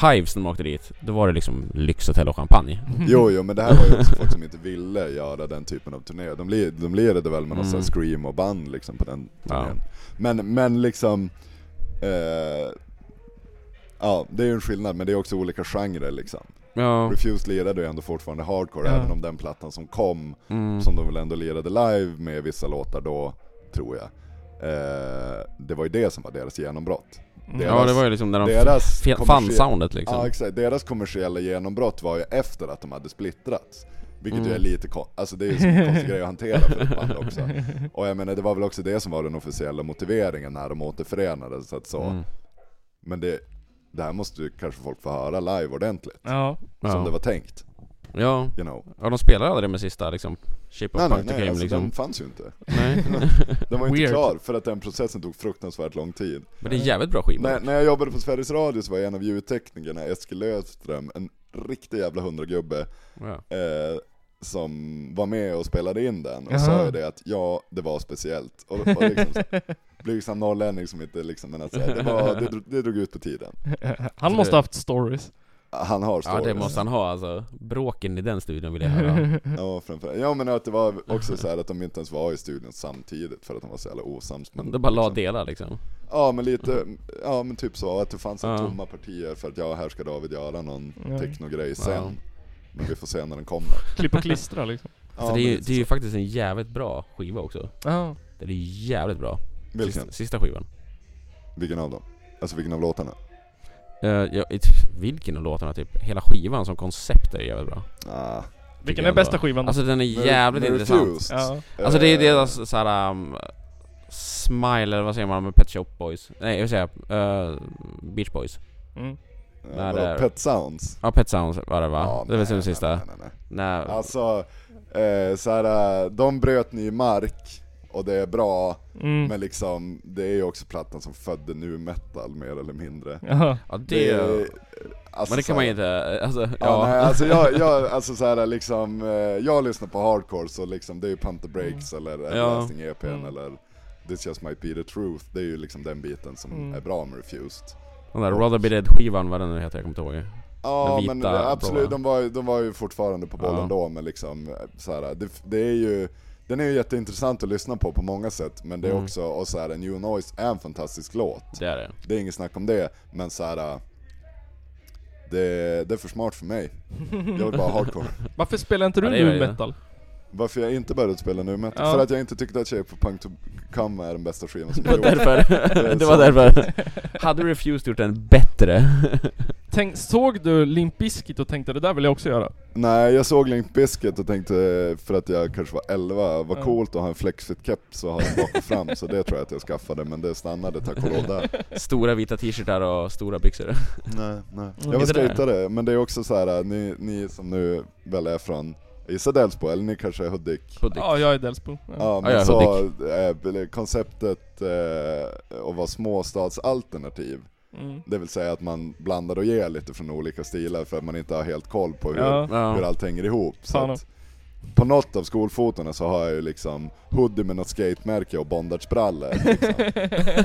S3: Hives när de åkte dit, då var det liksom lyxhotell och champagne.
S4: Jo, jo, men det här var ju också folk som inte ville göra den typen av turné. De, li, de lirade väl med någon
S3: Mm.
S4: sån här scream och band liksom på den
S3: Ja.
S4: turnén. Men, men liksom... Eh, ja, det är ju en skillnad, men det är också olika genrer liksom.
S3: Ja.
S4: Refused lirade ju ändå fortfarande hardcore,
S2: Ja.
S4: även om den plattan som kom,
S3: Mm.
S4: som de väl ändå lirade live med vissa låtar då, tror jag. Eh, det var ju det som var deras genombrott.
S2: Mm.
S3: Ja det var ju liksom när de
S4: deras
S3: fann soundet liksom.
S4: Ja exakt, deras kommersiella genombrott var ju efter att de hade splittrats. Vilket ju är
S3: Mm.
S4: lite alltså det är ju så en konstig grej att hantera för ett band också. Och jag menar det var väl också det som var den officiella motiveringen när de återförenades. Så att så.
S3: Mm.
S4: Men det, det här måste ju kanske folk få höra live ordentligt.
S2: Ja.
S3: Ja.
S4: Som det var tänkt.
S3: Ja,
S4: you know.
S3: ja de spelar aldrig med sista liksom Shape of
S4: Nej nej nej,
S3: Came
S4: alltså,
S3: liksom
S4: den fanns ju inte.
S3: Nej,
S4: Den var inte
S2: Weird.
S4: klar för att den processen tog fruktansvärt lång tid.
S3: men det är jävligt bra skiva
S4: När, när jag jobbade på Sveriges Radio så var en av ljudteknikerna, Eskil Löfström, en riktig jävla hundragubbe
S3: ja.
S4: eh, som var med och spelade in den och
S2: Jaha.
S4: sa ju det att ja, det var speciellt. Och, och liksom, så- blygsam norrlänning som inte liksom, men att säga, det, var, det, drog- det drog ut på tiden.
S2: Han måste ha haft stories.
S4: Han har
S3: ja
S4: stories.
S3: det måste han ha alltså Bråken i den studion vill jag höra
S4: Ja, framför, ja men att det var också så här att de inte ens var i studion samtidigt för att de var så jävla osams. Men
S3: Det bara la
S4: liksom,
S3: delar liksom
S4: Ja men lite, ja men typ så, att det fanns en
S3: Ja.
S4: tomma partier för att ja, här ska David göra någon
S2: Ja.
S4: technogrej sen.
S3: Ja.
S4: Men vi får se när den kommer.
S2: Klipp och klistra liksom.
S4: Ja,
S3: Alltså det är, ju, det är ju faktiskt en jävligt bra skiva också
S2: Ja.
S3: Det är jävligt bra
S4: Vilken?
S3: Sista, sista skivan
S4: Vilken av dem? Alltså vilken av låtarna?
S3: Uh, ja, it, Vilken av låtarna typ? Hela skivan som koncept är jävligt bra
S4: Ah,
S2: Vilken
S3: jag
S2: är bästa skivan då?
S3: Alltså den är jävligt
S4: Mer
S3: intressant
S2: ja.
S3: Alltså det är
S4: Eh,
S3: deras såhär um, Smile eller vad säger man med Pet Shop Boys? Nej jag vill säga uh, Beach Boys
S2: Mm.
S4: ja,
S3: det är-
S4: Pet Sounds?
S3: Ja Pet Sounds var det va?
S4: Ja,
S3: det var den
S4: nej,
S3: sista
S4: Nej, nej, nej.
S3: Nej.
S4: Alltså, eh, såhär, de bröt ny mark och det är bra,
S2: Mm.
S4: men liksom det är ju också plattan som födde nu metal mer eller mindre.
S2: Jaha.
S3: Ja det,
S4: är- alltså,
S3: Men det kan man inte, alltså
S4: Ja,
S3: ja,
S4: nej, alltså jag, jag, alltså så här, liksom, eh, jag lyssnar på hardcore så liksom det är ju Pump the Breaks eller Everlasting EPn
S2: Mm.
S4: eller This just might be the truth, det är ju liksom den biten som
S2: Mm.
S4: är bra med Refused.
S3: Den där Rather Be Dead skivan, vad den nu heter, jag kommer inte ihåg
S4: Ja men absolut,
S3: blåa.
S4: de var, ju- de var ju fortfarande på bollen
S3: Ja.
S4: då men liksom eh, så här, det, det är ju den är ju jätteintressant att lyssna på på många sätt, men det är
S3: Mm.
S4: också, och så här, New Noise är en fantastisk låt.
S3: Det är det
S4: Det är inget snack om det, men så här. Det, det är för smart för mig. Jag vill bara ha hardcore.
S2: Varför spelar inte du nu metal?
S4: Varför jag inte började spela nu metal?
S2: Ja.
S4: För att jag inte tyckte att Shape of Punk to Come är den bästa skivan som
S3: Det var därför, det var därför Hade Refused gjort en bättre?
S2: Tänk, såg du Limp Bizkit och tänkte det där vill jag också göra?
S4: Nej, jag såg Link Biscuit och tänkte, för att jag kanske var 11, vad
S2: Ja.
S4: coolt att ha en flexfit-keps och ha den bak och fram, så det tror jag att jag skaffade, men det stannade tack och lov där.
S3: Stora vita t-shirtar och stora byxor
S4: Nej, nej. Jag var skejtare, men det är också så här, ni, ni som nu väl är från, jag gissar Delsbo, eller ni kanske är Hudik?
S3: Hudik
S2: Ja, jag är Delsbo. Ja.
S4: Ja, men
S3: jag är
S4: så eh, konceptet eh, att vara småstadsalternativ,
S2: Mm.
S4: det vill säga att man blandar och ger lite från olika stilar för att man inte har helt koll på hur,
S2: Ja.
S4: hur
S3: Ja,
S4: allt hänger ihop. Så att på något av skolfotorna så har jag ju liksom hoodie med något skatemärke och bondagebrallor liksom.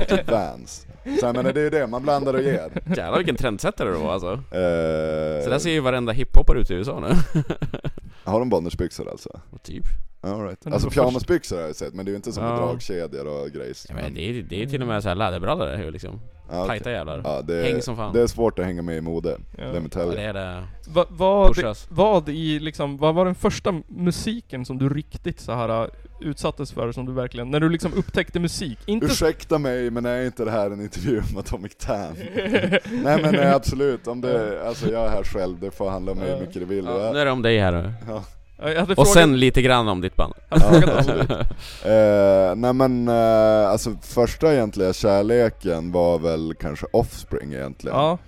S4: Typ Vans. Så jag menar det är ju det, man blandar och ger.
S3: jävlar vilken trendsättare du var alltså
S4: Eh,
S3: Så där ser ju varenda hiphopare ut i USA nu
S4: Har de bondagebyxor alltså?
S3: Typ
S4: All right.
S2: Den är
S4: Alltså pyjamasbyxor har jag sett, men det är ju inte som
S3: Ja.
S4: dragkedjor och grejs.
S3: ja, men det, är, det är till och med så här läderbrallor liksom
S4: Ja.
S3: Tajta jävlar
S4: Ja, det,
S3: Häng som fan
S4: det är svårt att hänga med i mode,
S2: Ja.
S4: let me
S3: Ja, det är det
S2: Va, vad,
S3: Pushas
S2: vad i liksom, vad var den första musiken som du riktigt så här uh, utsattes för som du verkligen, när du liksom upptäckte musik? Inte
S4: Ursäkta mig, men är inte det här en intervju med Atomic Tan? nej men nej, absolut, om det, alltså jag är här själv, det får handla om mig hur mycket det vill.
S3: ja, Nu är det om dig här nu
S4: Ja.
S2: Ja, jag hade
S3: Och
S2: frågat,
S3: sen lite grann om ditt band
S4: Ja. Eh, nej men, eh, alltså första egentliga kärleken var väl kanske Offspring egentligen.
S2: Ja,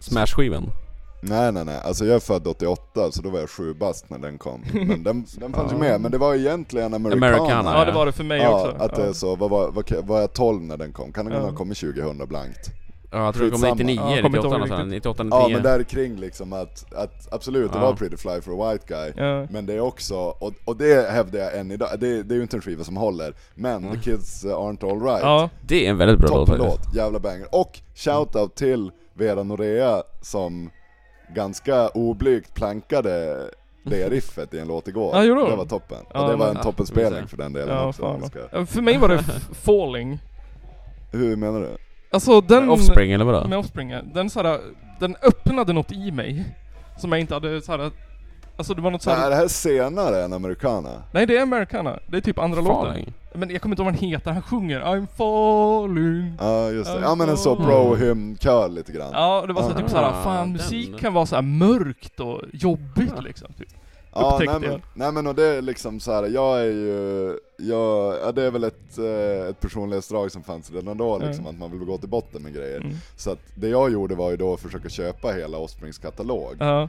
S3: Smash-skivan
S4: Nej nej nej, alltså jag är född 88 så då var jag sju bast när den kom. Men den, den fanns ju
S3: Ja.
S4: med, men det var egentligen Americana.
S3: Americana,
S2: ja det var det för mig
S4: Ja,
S2: också.
S4: att det är så, vad var, vad, var jag 12 när den kom? Kan den
S2: Ja.
S4: ha kommit 2000 blankt?
S3: Ja jag tror det kom
S4: Skitsamma.
S3: 99,
S2: Ja, kommer inte
S3: 98
S2: ihåg
S3: någonstans,
S2: riktigt.
S3: 98,
S4: Ja
S3: 99
S4: men där kring liksom att, att absolut det
S3: Ja.
S4: var Pretty Fly for a White Guy.
S2: Ja.
S4: Men det är också, och, och det hävdar jag än idag, det, det är ju inte en skiva som håller, men
S3: Mm.
S4: The Kids Aren't Alright,
S2: Ja,
S3: Det är en väldigt bra låt faktiskt
S4: jävla banger. Och shoutout till Vera Norea som ganska oblygt plankade det riffet i en låt igår.
S2: Ja,
S4: det var toppen.
S2: Ja,
S4: och det var en
S3: ja,
S4: toppenspelning för den delen
S2: ja
S4: också. ska.
S2: Ja, För mig var det Falling.
S4: Hur menar du?
S2: Alltså den...
S3: Offspring eller vadå?
S2: Med Offspring, ja. den såhär, den öppnade något i mig. Som jag inte hade såhär, alltså det var något
S4: Är
S2: såhär,
S4: det här senare än Americana?
S2: nej det är Americana, det är typ andra låten.
S3: Falling
S2: Men jag kommer inte ihåg vad den heter, han sjunger I'm falling.
S4: Ja just det,
S2: Ja,
S4: ja men en så
S2: mm.
S4: pro-hymn-kör lite grann.
S2: Ja, det var så
S4: Ah,
S2: typ såhär, fan
S3: den.
S2: musik kan vara såhär mörkt och jobbigt liksom. Typ.
S4: Ja, nej, men,
S2: jag.
S4: nej men och det är liksom så här, jag är ju, jag, ja, det är väl ett, eh, ett personlighetsdrag som fanns redan då liksom,
S2: Mm.
S4: att man vill gå till botten med grejer.
S2: Mm.
S4: Så att det jag gjorde var ju då att försöka köpa hela Offsprings katalog.
S2: Ja,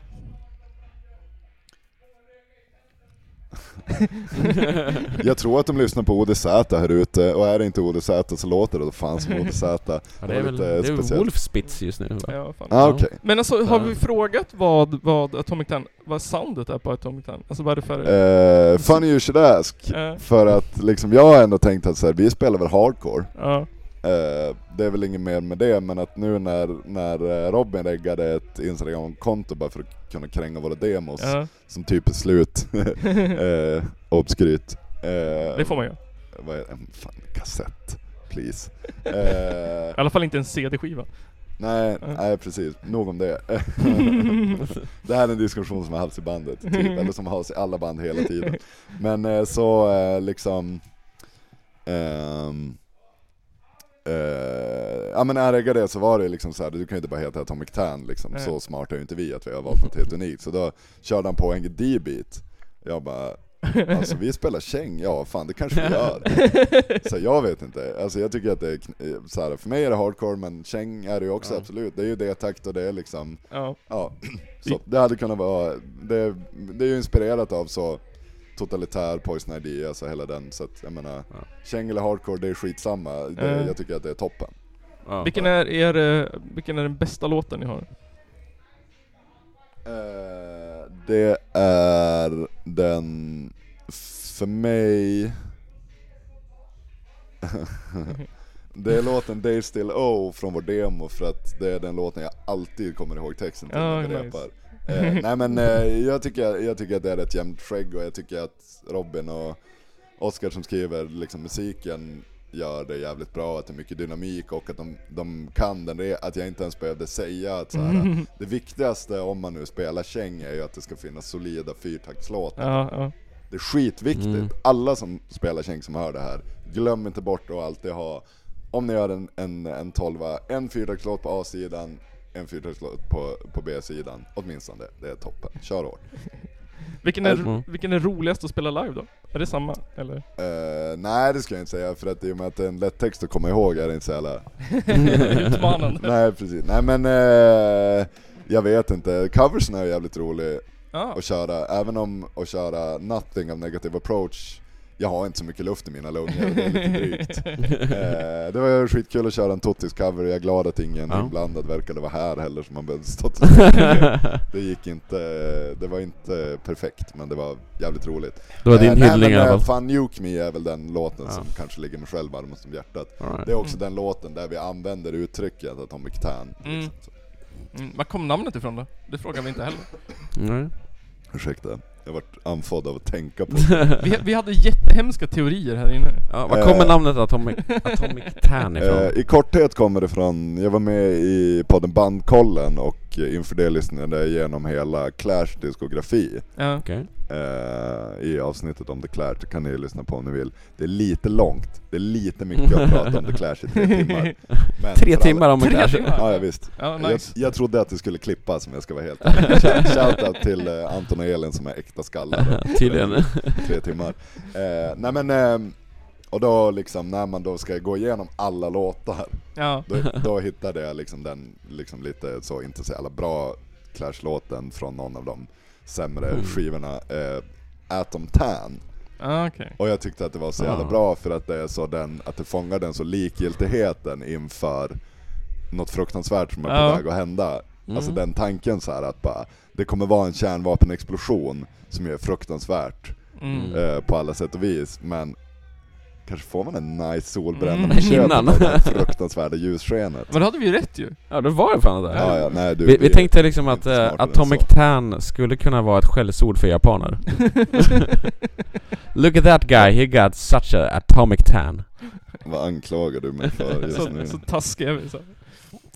S4: Jag tror att de lyssnar på ODZ här ute, och är det inte ODZ så låter det då fan som ODZ.
S3: Ja, det är väl det är väl
S4: speciellt.
S3: Wolfspitz just nu va?
S2: Ja, fan.
S4: Ah, okej.
S2: Men alltså, har vi frågat vad, vad Atomic Tan, vad soundet är på Atomic Tan? Alltså vad är det för...
S4: Eh, funny you should ask.
S2: Eh,
S4: För att liksom, jag har ändå tänkt att så här, vi spelar väl hardcore.
S2: ja.
S4: Eh, det är väl inget mer med det, men att nu när, när eh, Robin reggade ett Instagram-konto bara för att kunna kränga våra demos,
S2: ja.
S4: som typ är slut, eh, obskryt. Eh,
S2: Det får man göra.
S4: Vad är det? Fan, kassett. Please. Eh,
S2: I alla fall inte en CD-skiva.
S4: nej,
S2: Ja.
S4: nej precis. Nog om det. det här är en diskussion som har haft i bandet, typ, eller som har i alla band hela tiden. Men eh, så liksom... ehm, eh, ja men reggade det så var det liksom så här, du kan ju inte bara heta Atomic Tan liksom,
S2: Nej.
S4: så smart är ju inte vi att vi har valt något helt unikt. Så då körde han på en D-beat. Jag bara, alltså vi spelar käng, ja fan det kanske vi gör. Så jag vet inte, alltså jag tycker att det är, så här, för mig är det hardcore men käng är det ju också
S3: Ja.
S4: absolut. Det är ju D-takt och det är liksom,
S2: Ja.
S4: ja. Så det hade kunnat vara, det, det är ju inspirerat av så totalitär Poison ID, alltså hela den. Så att jag menar,
S3: Ja.
S4: käng eller hardcore det är skitsamma. Det,
S2: Eh.
S4: Jag tycker att det är toppen.
S3: Ja.
S2: Vilken är, er, eh, vilken är den bästa låten ni har?
S4: Eh, det är den, för mig... det är låten Day Still O från vår demo för att det är den låten jag alltid kommer ihåg texten till
S2: Ja,
S4: när vi
S2: nice.
S4: repar. Eh, nej men eh, jag, tycker, jag tycker att det är ett jämnt skägg och jag tycker att Robin och Oskar som skriver liksom musiken gör det jävligt bra, att det är mycket dynamik och att de, de kan den, re- att jag inte ens behövde säga att så här, det viktigaste om man nu spelar käng är ju att det ska finnas solida fyrtaktslåtar.
S2: Ja, ja.
S4: Det är skitviktigt.
S3: Mm.
S4: Alla som spelar käng som hör det här, glöm inte bort att alltid ha, om ni gör en, en, en tolva, en fyrtaktslåt på A-sidan, en fyrtaktslåt på, på B-sidan. Åtminstone, det är toppen. Kör hårt.
S2: Vilken är,
S3: Mm.
S2: vilken är roligast att spela live då? Är det samma? Eller?
S4: Eh, nej det ska jag inte säga, för att i och med att det är en lätt text att komma ihåg är det inte så jävla
S2: Utmanande.
S4: Nej precis, nej men eh, jag vet inte, coversen är jävligt rolig
S2: Ja.
S4: att köra, även om att köra Nothing av Negative Approach jag har inte så mycket luft i mina lungor, det är lite drygt. eh, det var ju skitkul att köra en Totis cover, jag är glad att ingen
S3: Ja.
S4: inblandad verkade vara här heller som man behövde stått Det gick inte, det var inte perfekt men det var jävligt roligt.
S3: Det var din
S4: Eh,
S3: hyllning i
S4: men,
S3: alla
S4: eh,
S3: fall.
S4: Fun Nuke Me är väl den låten
S3: Ja.
S4: som kanske ligger mig själv varmast om hjärtat.
S3: Right.
S4: Det är också den låten där vi använder uttrycket Atomic Tan.
S2: Mm.
S4: Liksom.
S2: Mm. Var kom namnet ifrån då? Det frågar vi inte heller.
S3: Nej.
S4: ursäkta, jag vart andfådd av att tänka på
S2: Vi, vi hade jättehemska teorier här inne.
S3: Ja, var kommer
S4: Eh.
S3: namnet Atomic, Atomic Tan ifrån?
S4: Eh, I korthet kommer det från, jag var med i podden Bandkollen och eh, inför det lyssnade jag igenom hela Clash diskografi
S2: Ja.
S3: Okej.
S4: eh, i avsnittet om The Clash, det kan ni lyssna på om ni vill. Det är lite långt, det är lite mycket att prata om The Clash i tre timmar. Men
S3: Tre timmar om
S2: Tre
S3: Clash.
S2: timmar?
S4: Ja, ja visst. Jag,
S2: nice.
S4: jag trodde att det skulle klippas om jag ska vara helt ärlig. Shout- Shoutout till eh, Anton och Elin som är äkta skallar.
S3: Tydligen.
S4: Tre timmar. Eh, nej men, eh, och då liksom när man då ska gå igenom alla låtar
S2: Ja.
S4: då, då hittade jag liksom den liksom lite så, inte så jävla bra Clash-låten från någon av de sämre
S3: Mm.
S4: skivorna, eh, Atom Tan.
S2: Ah, okej.
S4: Och jag tyckte att det var så jävla
S3: Ah.
S4: bra för att det är så den, att det fångar den så likgiltigheten inför något fruktansvärt som är på
S2: Ja.
S4: väg att hända.
S3: Mm.
S4: Alltså den tanken så här att bara, det kommer vara en kärnvapenexplosion som är fruktansvärt
S2: Mm.
S4: eh, på alla sätt och vis, men kanske får man en nice solbränna
S2: Mm.
S4: på köpet
S3: Innan.
S4: av det här fruktansvärda ljusskenet.
S2: Men då hade vi ju rätt ju.
S3: Ja, det var ju fan det.
S4: Ja, ja, nej, du,
S3: Vi, vi tänkte liksom att
S4: än
S3: Atomic. Tan skulle kunna vara ett skällsord för japaner. Look at that guy, he got such a atomic tan.
S4: Vad anklagar du mig för just
S2: så,
S4: nu?
S2: så taskiga vi så.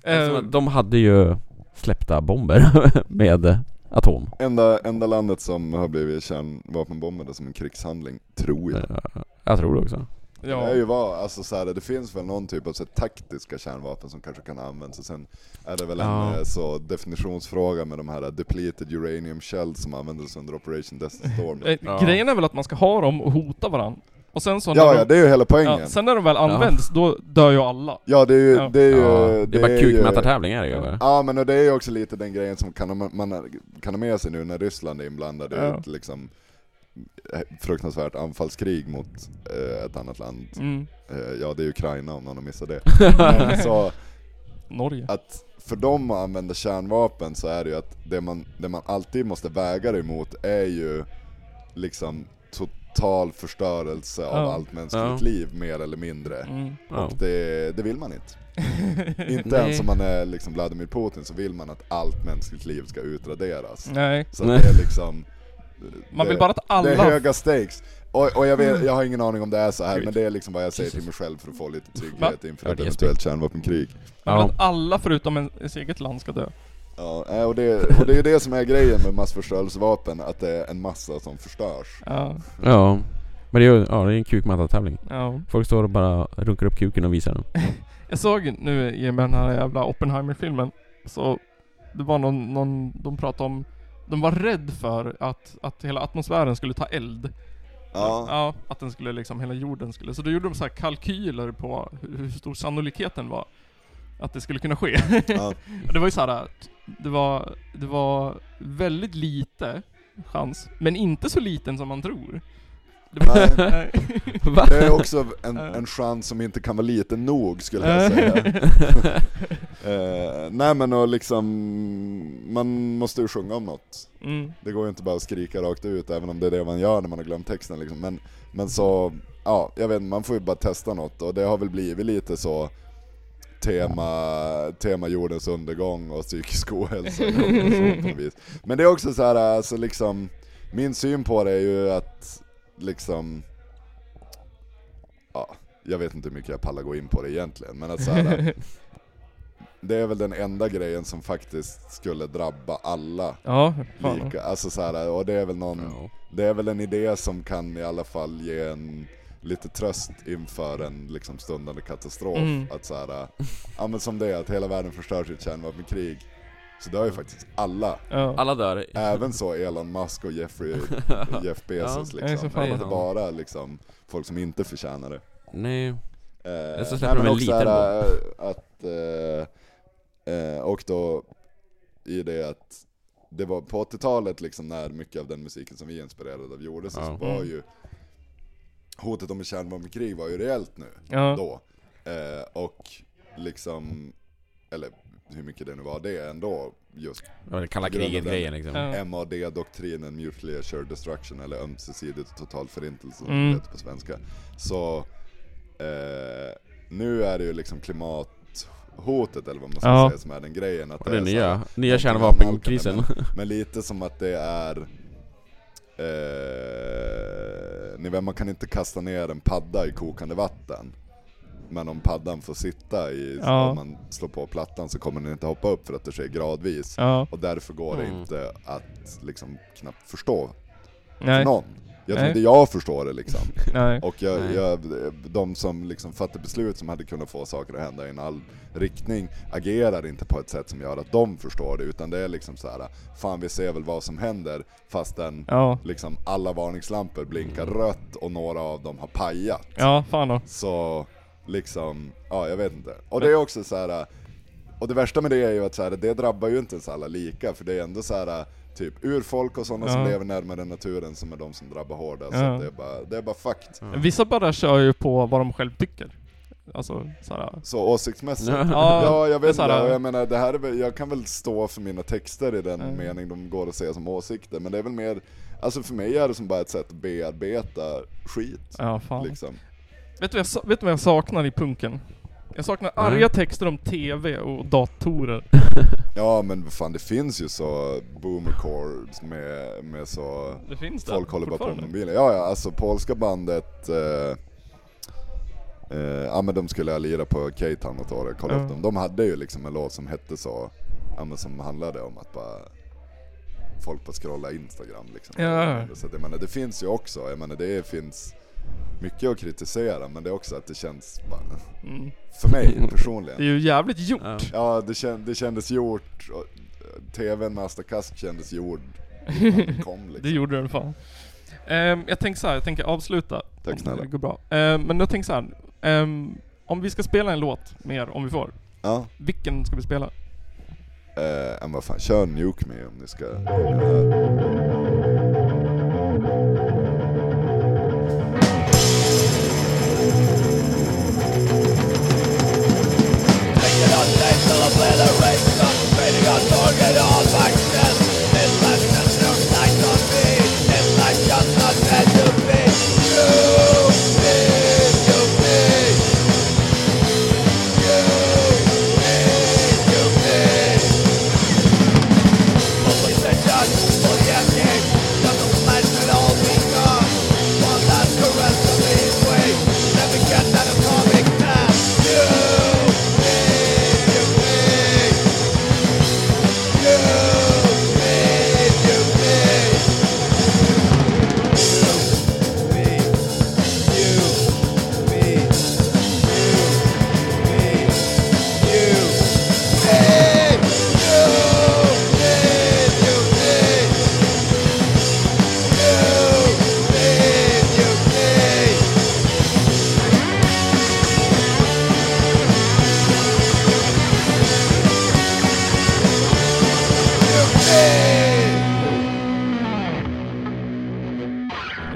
S3: Eftersom
S2: Eh,
S3: de hade ju släppta bomber med atom.
S4: Enda, enda landet som har blivit kärnvapenbombade som en krigshandling, tror jag.
S3: Jag tror det också.
S4: Det
S2: ja.
S4: är ju vad, alltså så här, det finns väl någon typ av så här, taktiska kärnvapen som kanske kan användas och sen är det väl
S3: Ja.
S4: en eh, så definitionsfråga med de här eh, depleted uranium shells som användes under Operation Desert Storm.
S2: Eh,
S3: Ja.
S2: Grejen är väl att man ska ha dem och hota varandra. Och sen så när
S4: Ja,
S2: de,
S4: ja, det är ju hela poängen.
S2: ja, sen när de väl används, då dör ju alla.
S4: Ja, det är ju... Det är, ju,
S3: Ja, det är bara
S4: ju-
S3: kukmätartävling är det ju.
S4: Ja men och det är ju också lite den grejen som kan, man, man kan ha med sig nu när Ryssland är inblandade
S2: Ja.
S4: liksom fruktansvärt anfallskrig mot eh, ett annat land.
S2: Mm.
S4: Eh, ja, det är Ukraina om någon har missat det. Men så
S2: Norge.
S4: att för dem att använda kärnvapen så är det ju att det man, det man alltid måste väga det emot är ju liksom total förstörelse av
S2: Ja.
S4: allt mänskligt
S3: Ja.
S4: liv, mer eller mindre.
S2: Mm.
S3: Ja.
S4: Och det, det vill man inte. Inte
S3: Nej.
S4: ens om man är liksom Vladimir Putin så vill man att allt mänskligt liv ska utraderas.
S2: Nej.
S4: Så
S3: Nej.
S4: det är liksom...
S2: Man
S4: det,
S2: vill bara att alla...
S4: Det är höga stakes. Och, och jag, vet, jag har ingen aning om det är så här
S3: Gud.
S4: men det är liksom vad jag säger
S3: Jesus.
S4: till mig själv för att få lite trygghet inför
S3: Ja,
S4: ett eventuellt kärnvapenkrig.
S2: Man vill
S3: Ja.
S2: att alla förutom en- ens eget land ska dö.
S4: Ja, och det, och det är ju det som är grejen med massförstörelsevapen, att det är en massa som förstörs.
S2: Ja.
S3: Ja. Men det är ju ja, det är en kukmatta-tävling.
S2: ja.
S3: Folk står och bara runkar upp kuken och visar den.
S2: Jag såg nu i den här jävla Oppenheimer-filmen, så det var någon, någon, de pratade om, de var rädd för att, att hela atmosfären skulle ta eld.
S4: Ja,
S2: Ja, att den skulle liksom, hela jorden skulle, så då gjorde de så här kalkyler på hur, stor sannolikheten var att det skulle kunna ske.
S4: ja.
S2: Det var ju så här det var, det var väldigt lite chans, men inte så liten som man tror. Nej.
S3: Va?
S4: Det är också en, en chans som inte kan vara liten nog skulle jag säga. Eh, nej men och liksom, man måste ju sjunga om något.
S2: mm.
S4: Det går ju inte bara att skrika rakt ut, även om det är det man gör när man har glömt texten liksom. Men, men så, ja, jag vet man får ju bara testa något och det har väl blivit lite så tema, tema jordens undergång och psykisk ohälsa vis. Men det är också så här, alltså liksom, min syn på det är ju att liksom, ja, jag vet inte hur mycket jag pallar gå in på det egentligen, men att så här, det är väl den enda grejen som faktiskt skulle drabba alla
S2: Ja, fan.
S4: lika, alltså så här, och det är väl någon,
S3: Ja.
S4: det är väl en idé som kan i alla fall ge en lite tröst inför en liksom stundande katastrof.
S2: Mm.
S4: Att så här, ja men som det är, att hela världen förstörs i ett kärnvapenkrig. Så det har ju faktiskt alla,
S2: Ja.
S3: Alla dör.
S4: även så Elon Musk och Jeffrey, Jeff Bezos
S3: Ja,
S2: det är så
S4: liksom.
S2: fan
S4: Det är inte bara liksom folk som inte förtjänar det.
S3: Nej.
S4: Eh,
S3: så släpper
S4: nej,
S3: de en liten
S4: är, eh, att, eh, eh, och då i det att det var på 80-talet liksom när mycket av den musiken som vi är inspirerade av gjordes,
S3: Ja.
S4: så var
S2: Mm.
S4: ju hotet om ett kärnvapenkrig var ju reellt nu,
S2: Ja.
S4: då. Eh, och liksom, eller hur mycket det nu var det ändå, just
S3: Det var det kalla kriget-grejen liksom.
S2: Ja.
S4: MAD-doktrinen, Mutually Assured Destruction, eller ömsesidig total förintelse som
S2: Mm.
S4: det heter på svenska. Så eh, nu är det ju liksom klimathotet, eller vad man ska
S2: Ja.
S4: säga, som är den grejen. Att
S3: Och det är nya,
S4: här,
S3: nya kärnvapenkrisen.
S4: Men, men lite som att det är eh, ni vet, man kan inte kasta ner en padda i kokande vatten. Men om paddan får sitta i,
S2: Ja.
S4: om man slår på plattan så kommer den inte hoppa upp för att det sker gradvis.
S2: Ja.
S4: Och därför går det
S3: Mm.
S4: inte att liksom knappt förstå
S2: Nej.
S4: någon. Jag tror inte jag förstår det liksom.
S2: Nej.
S4: Och jag,
S3: Nej.
S4: jag, de som liksom fattar beslut som hade kunnat få saker att hända i en all riktning agerar inte på ett sätt som gör att de förstår det. Utan det är liksom så här: fan vi ser väl vad som händer fastän
S2: Ja.
S4: liksom alla varningslampor blinkar rött och några av dem har pajat.
S2: Ja, fan då.
S4: Så liksom, ja jag vet inte. Och det är också så här. Och det värsta med det är ju att så här, det drabbar ju inte ens alla lika, för det är ändå så här typ urfolk och sådana som
S2: Ja.
S4: lever närmare naturen som är de som drabbar hårdast.
S2: Ja.
S4: Så det är bara, det är bara fucked.
S2: Vissa bara kör ju på vad de själv tycker. Alltså såhär...
S4: Så åsiktsmässigt.
S3: Ja.
S4: Ja, jag vet inte, jag menar det här är jag kan väl stå för mina texter i den mening de går att se som åsikter, men det är väl mer, alltså för mig är det som bara ett sätt att bearbeta skit.
S2: Ja, fan.
S4: Liksom.
S2: Vet, du vad jag, vet du vad jag saknar i punken? Jag saknar
S3: Nej.
S2: arga texter om TV och datorer.
S4: Ja men vad fan det finns ju så boomercore med, med så
S2: Det finns det
S4: Folk håller bara på med mobilen. Ja, ja, alltså polska bandet eh, eh, Ja men de skulle lira på K-Town något år, kolla
S2: Ja.
S4: upp dem. De hade ju liksom en låt som hette så, ja men som handlade om att bara Folk bara scrolla Instagram liksom.
S2: Ja.
S4: Så att jag menar, det finns ju också, jag menar det finns mycket att kritisera men det är också att det känns, bara,
S2: Mm.
S4: för mig
S2: Det är
S4: personligen.
S2: ju jävligt gjort.
S3: Ja.
S4: Ja det, känd, det kändes gjort, och eh, TVn med Asta Kask kändes gjord den kom liksom.
S2: Det gjorde den fan. Ehm, jag tänker så här, jag tänker avsluta.
S4: Tack snälla.
S2: Det går bra. Ehm, men jag tänker så här. ehm, om vi ska spela en låt mer, om vi får.
S4: Ja.
S2: Vilken ska vi spela?
S4: Eh, men vad fan, kör Nuke Me om ni ska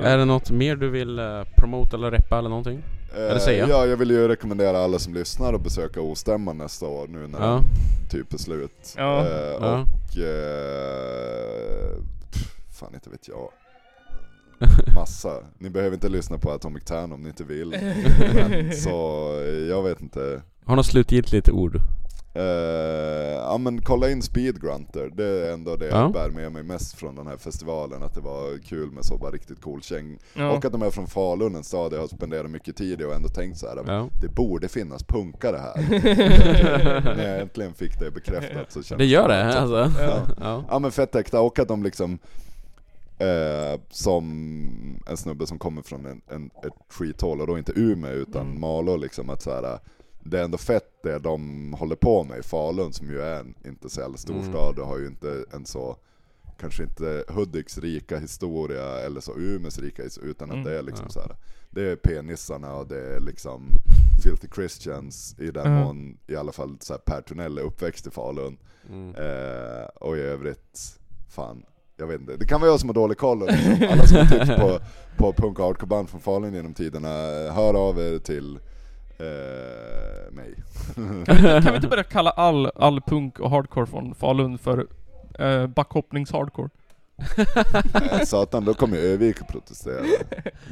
S3: är det något mer du vill uh, promota eller reppa eller någonting? Eller säga?
S4: Eh, Ja, jag vill ju rekommendera alla som lyssnar att besöka Ostämman nästa år nu när
S3: Ja.
S4: den typ är slut.
S2: Ja.
S4: Eh,
S3: Ja.
S4: Och... Eh, pff, fan inte vet jag. Massa. Ni behöver inte lyssna på Atomic Tan om ni inte vill. Men, så eh, jag vet inte.
S3: Har något slutgiltigt ord?
S4: Eh, ja men kolla in Speed Grunter, det är ändå det
S3: Ja.
S4: jag bär med mig mest från den här festivalen, att det var kul med så bara riktigt cool käng.
S2: Ja.
S4: Och att de är från Falun, en stad jag har spenderat mycket tid i och ändå tänkt så här.
S3: Ja.
S4: det borde finnas punkare här. När jag äntligen fick det bekräftat så kändes
S3: Det gör det,
S4: bra.
S3: alltså?
S4: Ja.
S3: Ja.
S4: Ja men fett äkta, och att de liksom eh, Som en snubbe som kommer från en, en, ett skithål, och då inte Umeå utan
S2: Mm.
S4: Malå liksom att så här, Det är ändå fett det de håller på med i Falun som ju är en inte så jävla stor
S3: Mm.
S4: stad och har ju inte en så Kanske inte Hudiks rika historia eller så Umeås rika his- utan att
S2: Mm.
S4: det är liksom
S3: Ja.
S4: så här. Det är penisarna och det är liksom Filthy Christians i den
S2: Ja.
S4: mån i alla fall så här, Per Tunnell är uppväxt i Falun
S3: Mm.
S4: Eh, och i övrigt, fan, jag vet inte. Det kan vara jag som har dålig koll liksom, alla som har tips på, på punk och hardcoreband från Falun genom tiderna, hör av er till Uh, mig.
S2: Kan vi inte börja kalla all, all punk och hardcore från Falun för uh, backhoppnings-hardcore?
S4: Eh, satan, då kommer ju Övik att protestera.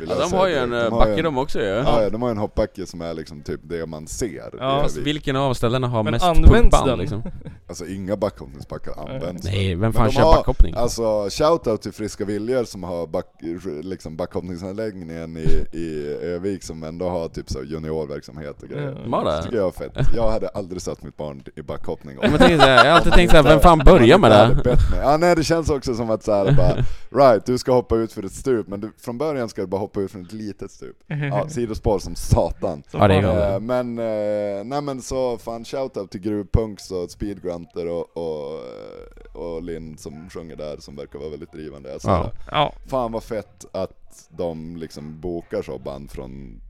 S3: Ja, de har ju en
S4: De
S3: eh,
S4: har
S3: backe
S4: en-
S3: de också ju.
S4: Ja, ja, de har en hoppbacke som är liksom typ det man ser
S2: Ja.
S3: Fast vilken av ställena har
S2: Men
S3: mest punkband
S2: den?
S3: liksom?
S4: Alltså inga backhoppningsbackar används.
S3: Nej, vem
S4: Men
S3: fan kör
S4: har-
S3: backhoppning?
S4: Alltså shoutout till Friska Viljor som har back, liksom backhoppningsanläggningen i, i Övik som ändå har typ så juniorverksamhet och grejer.
S2: Ja.
S3: De har
S4: Det
S3: det?
S4: tycker jag är fett. Jag hade aldrig satt mitt barn i backhoppning.
S3: Men jag har alltid tänkt såhär, vem fan börjar med det?
S4: Ja, nej, det känns också som att så här, bara, right, du ska hoppa ut för ett stup, men du, från början ska du bara hoppa ut från ett litet stup. Ja, sidospår som satan.
S2: Så
S3: Ja.
S4: Eh, men, eh, nej men så fan shoutout till Gruvpunks och Speedgrunter och, och, och Linn som sjunger där som verkar vara väldigt drivande. Alltså,
S3: Ja.
S2: Ja,
S4: Fan vad fett att de liksom bokar så band från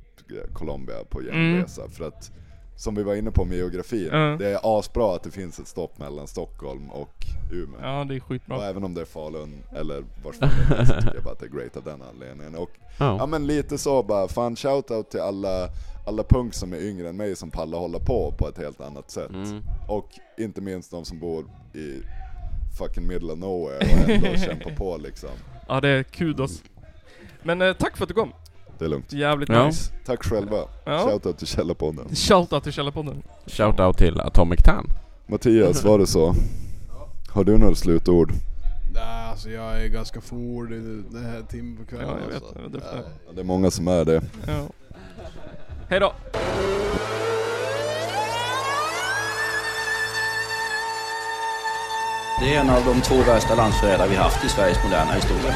S4: Colombia på genresa för att som vi var inne på med geografin,
S2: Ja.
S4: det är asbra att det finns ett stopp mellan Stockholm och Umeå.
S2: ja det är
S4: Och
S2: skitbra.
S4: även om det är Falun eller vars fan det är så tycker jag bara att det är great av den anledningen. Och ja
S3: Ja.
S4: men lite så bara, fan shoutout till alla, alla punks som är yngre än mig som pallar hålla på på ett helt annat sätt.
S3: Mm.
S4: Och inte minst de som bor i fucking middle of nowhere och ändå kämpar på liksom.
S2: Ja det är kudos. Men eh, tack för att du kom.
S4: Det är lugnt.
S2: Jävligt
S3: Ja.
S2: nice.
S4: Tack själva.
S2: Ja.
S4: Shoutout till Källarpodden.
S2: Shoutout till Källarpodden.
S3: Shoutout till Atomic Tan.
S4: Mattias, var det så? Har du några slutord?
S5: Nej, alltså jag är ganska i den här timmen på kvällen.
S2: Ja, jag vet.
S5: alltså.
S2: Det.
S4: Ja, Det är många som är det.
S2: Ja. Hej då.
S1: Det är en av de två värsta landsförrädare vi haft i Sveriges moderna historia.